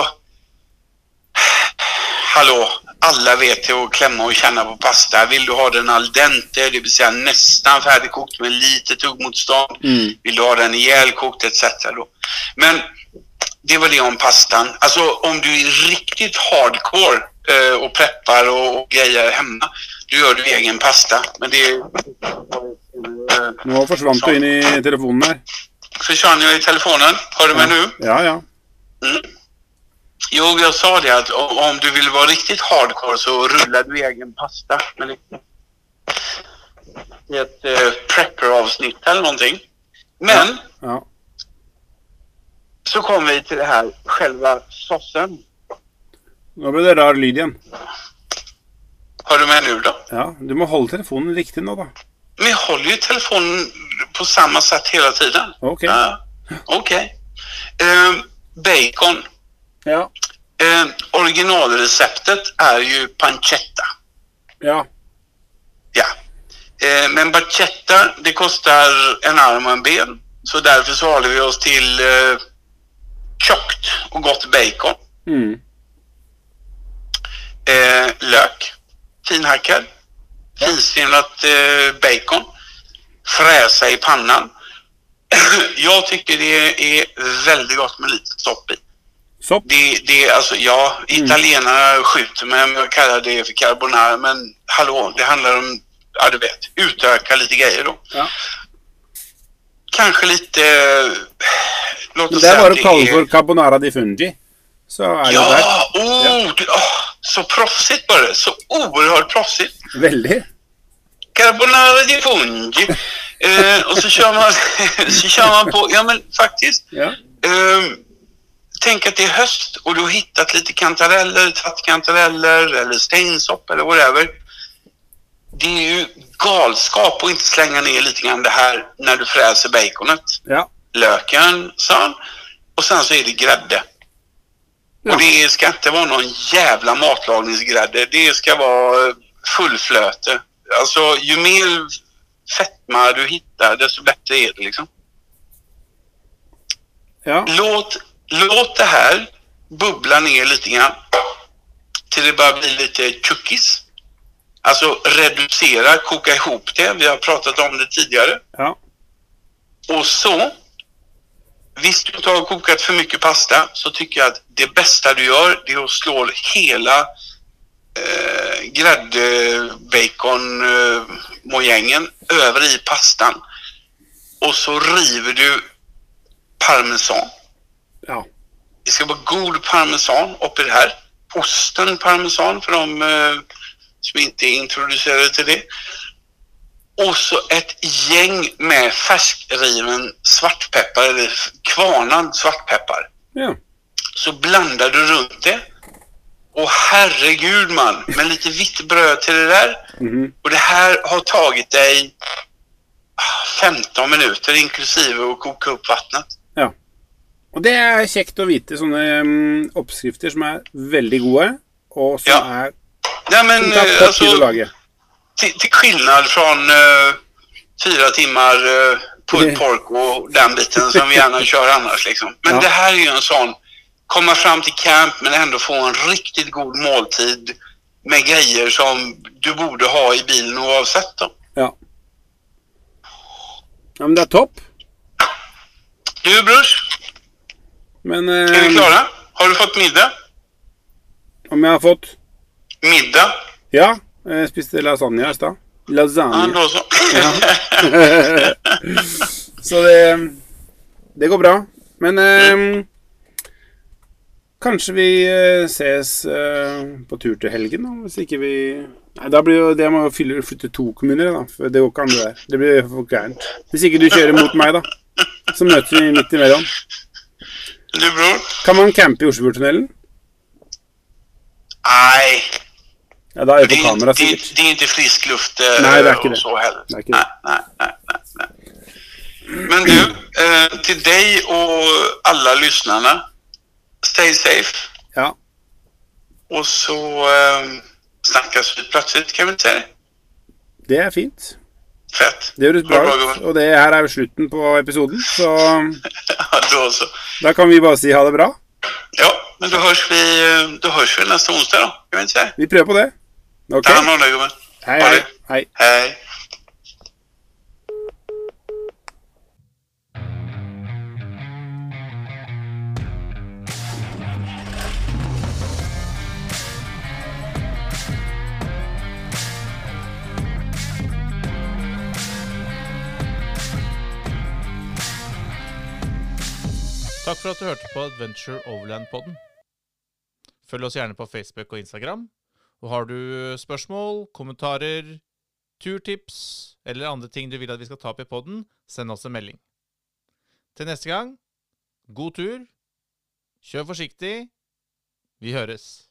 hallå, Alle vet hur å klämma og kjenne på pasta. Vil du ha den al dente, det Si nesten ferdigkokt med lite tuggmotstand? Mm. Vil du ha den ihjelkokt, etc. Men det var det om pastan. Alltså om du er riktig hardcore eh, och preppar och, och grejer hemma, Du gör du egen pasta. Men det är... Eh, Nå forsvant du inn i telefonen her. Försvann jag i telefonen? Hör du mig nu? Ja, ja. Mm. Jo, jag sa det att om du vill vara riktigt hardcore så rullar du egen pasta. Men I ett eh, prepper-avsnitt eller någonting. Men ja. så kommer vi till det här, själva såsen. Nå ble det rar lyd igjen. Har du med nu da? Ja, Du må holde telefonen riktig nå, da. Vi holder jo telefonen på samme sett hele tiden. Ok. Ja, Okej. Eh, bacon. Ja. Eh, originalreceptet er jo pancetta. Ja. Ja. Eh, men pancetta, det kostar en arm og en ben. Så derfor så holder vi oss til eh, tjukt og godt bacon. Mm. Eh, lök, finhackad. Finstrimlat eh, bacon. Fräsa i pannan. Jag tycker det är väldigt gott med lite sopp i. Sopp? Det, det alltså, ja, italienarna skjuter mig om jag kallar det för carbonara, men hallå, det handlar om, ja du vet, utöka lite grejer då. Ja. Kanske lite, låt oss det er säga bare att å det kalle är... for carbonara di fungi, så er det der. Ja, oh, du, åh, så proffsigt var det. Så oerhört proffsigt. Veldig. Carbonara di fungi. Eh, och så kör, man, så kör man på, ja men faktiskt. Ja. Eh, tänk att det är höst och du har hittat lite kantareller, trattkantareller eller steinsopp eller whatever. Det är ju galskap att inte slänga ner lite grann det här när du fräser baconet. ja. Löken, sån. Och sen så är det grädde. Ja. Och det ska inte vara någon jävla matlagningsgrädde. Det ska vara fullflöte. Alltså ju mer fetma du hittar desto bättre är det liksom. Ja. Låt, låt det här bubbla ner lite grann. Till det börjar bli lite cookies. Alltså reducera, koka ihop det. Vi har pratat om det tidigare. ja. Och så, visst du inte har kokat för mycket pasta så tycker jag att det bästa du gör det är att slå hela eh, gräddbacon eh, mojängen över i pastan. Och så river du parmesan. Ja. Det ska vara god parmesan uppe i det här. Osten parmesan för de eh, som inte är introducerade till det. Och så ett gäng med färskriven svartpeppar eller kvarnad svartpeppar. ja. Så blandar du runt det. Och herregud man, med lite vitt bröd till det där. Mm. Och det här har tagit dig ah, 15 minuter inklusive att koka upp vattnet. ja. Og det er kjekt å vite sånne um, oppskrifter som er veldig gode, og som Ja. er Nej men som tar eh, kort tid å lage. Till, till skillnad från uh, fyra timmar uh, pulled pork och den biten som vi gärna kör annars liksom. Men Ja. det här är ju en sån, komma fram till camp men ändå få en riktigt god måltid med grejer som du borde ha i bilen oavsett då. Ja. ja, men det er topp. Du brors, Men är vi eh, klara? Har du fått middag? om jeg har fått Middag? Ja, jeg spiste lasagne i stad. Lasagne. Ja. så. Så det Det går bra. Men eh, kanskje vi eh, ses eh, på tur til helgen, da, hvis ikke vi Nei, da blir jo det må fylle, flytte to kommuner, da. For det går ikke an, det der. Det blir for gærent. Hvis ikke du kjører mot meg, da. Så møter vi midt imellom. Du bror? Kan man campe i Oslofjordtunnelen? Nej, Ja, da det på är, kamera, inte, det, det är inte frisk luft eh, Nej, det är ikke och det. så heller. Det är inte nej, det. nej, nej, nej. Men du, eh, till dig och alla lyssnarna, stay safe. Ja. Och så eh, snackas vi plötsligt, kan vi inte säga det? Det er fint. Fett. Det høres bra det ut. Og det her er jo slutten på episoden, så Ja, da kan vi bare si ha det bra. Ja, men da høres vi, eh, høres vi neste onsdag da. kan vi inte? Vi prøver på det. Ok? Ta hand om dig gubben. Hei. hei. Hej. Takk for at du hørte på Adventure Overland-podden. Følg oss gjerne på Facebook og Instagram. Og har du spørsmål, kommentarer, turtips eller andre ting du vil at vi skal ta opp i podden, send oss en melding. Til neste gang, god tur, kjør forsiktig, vi høres.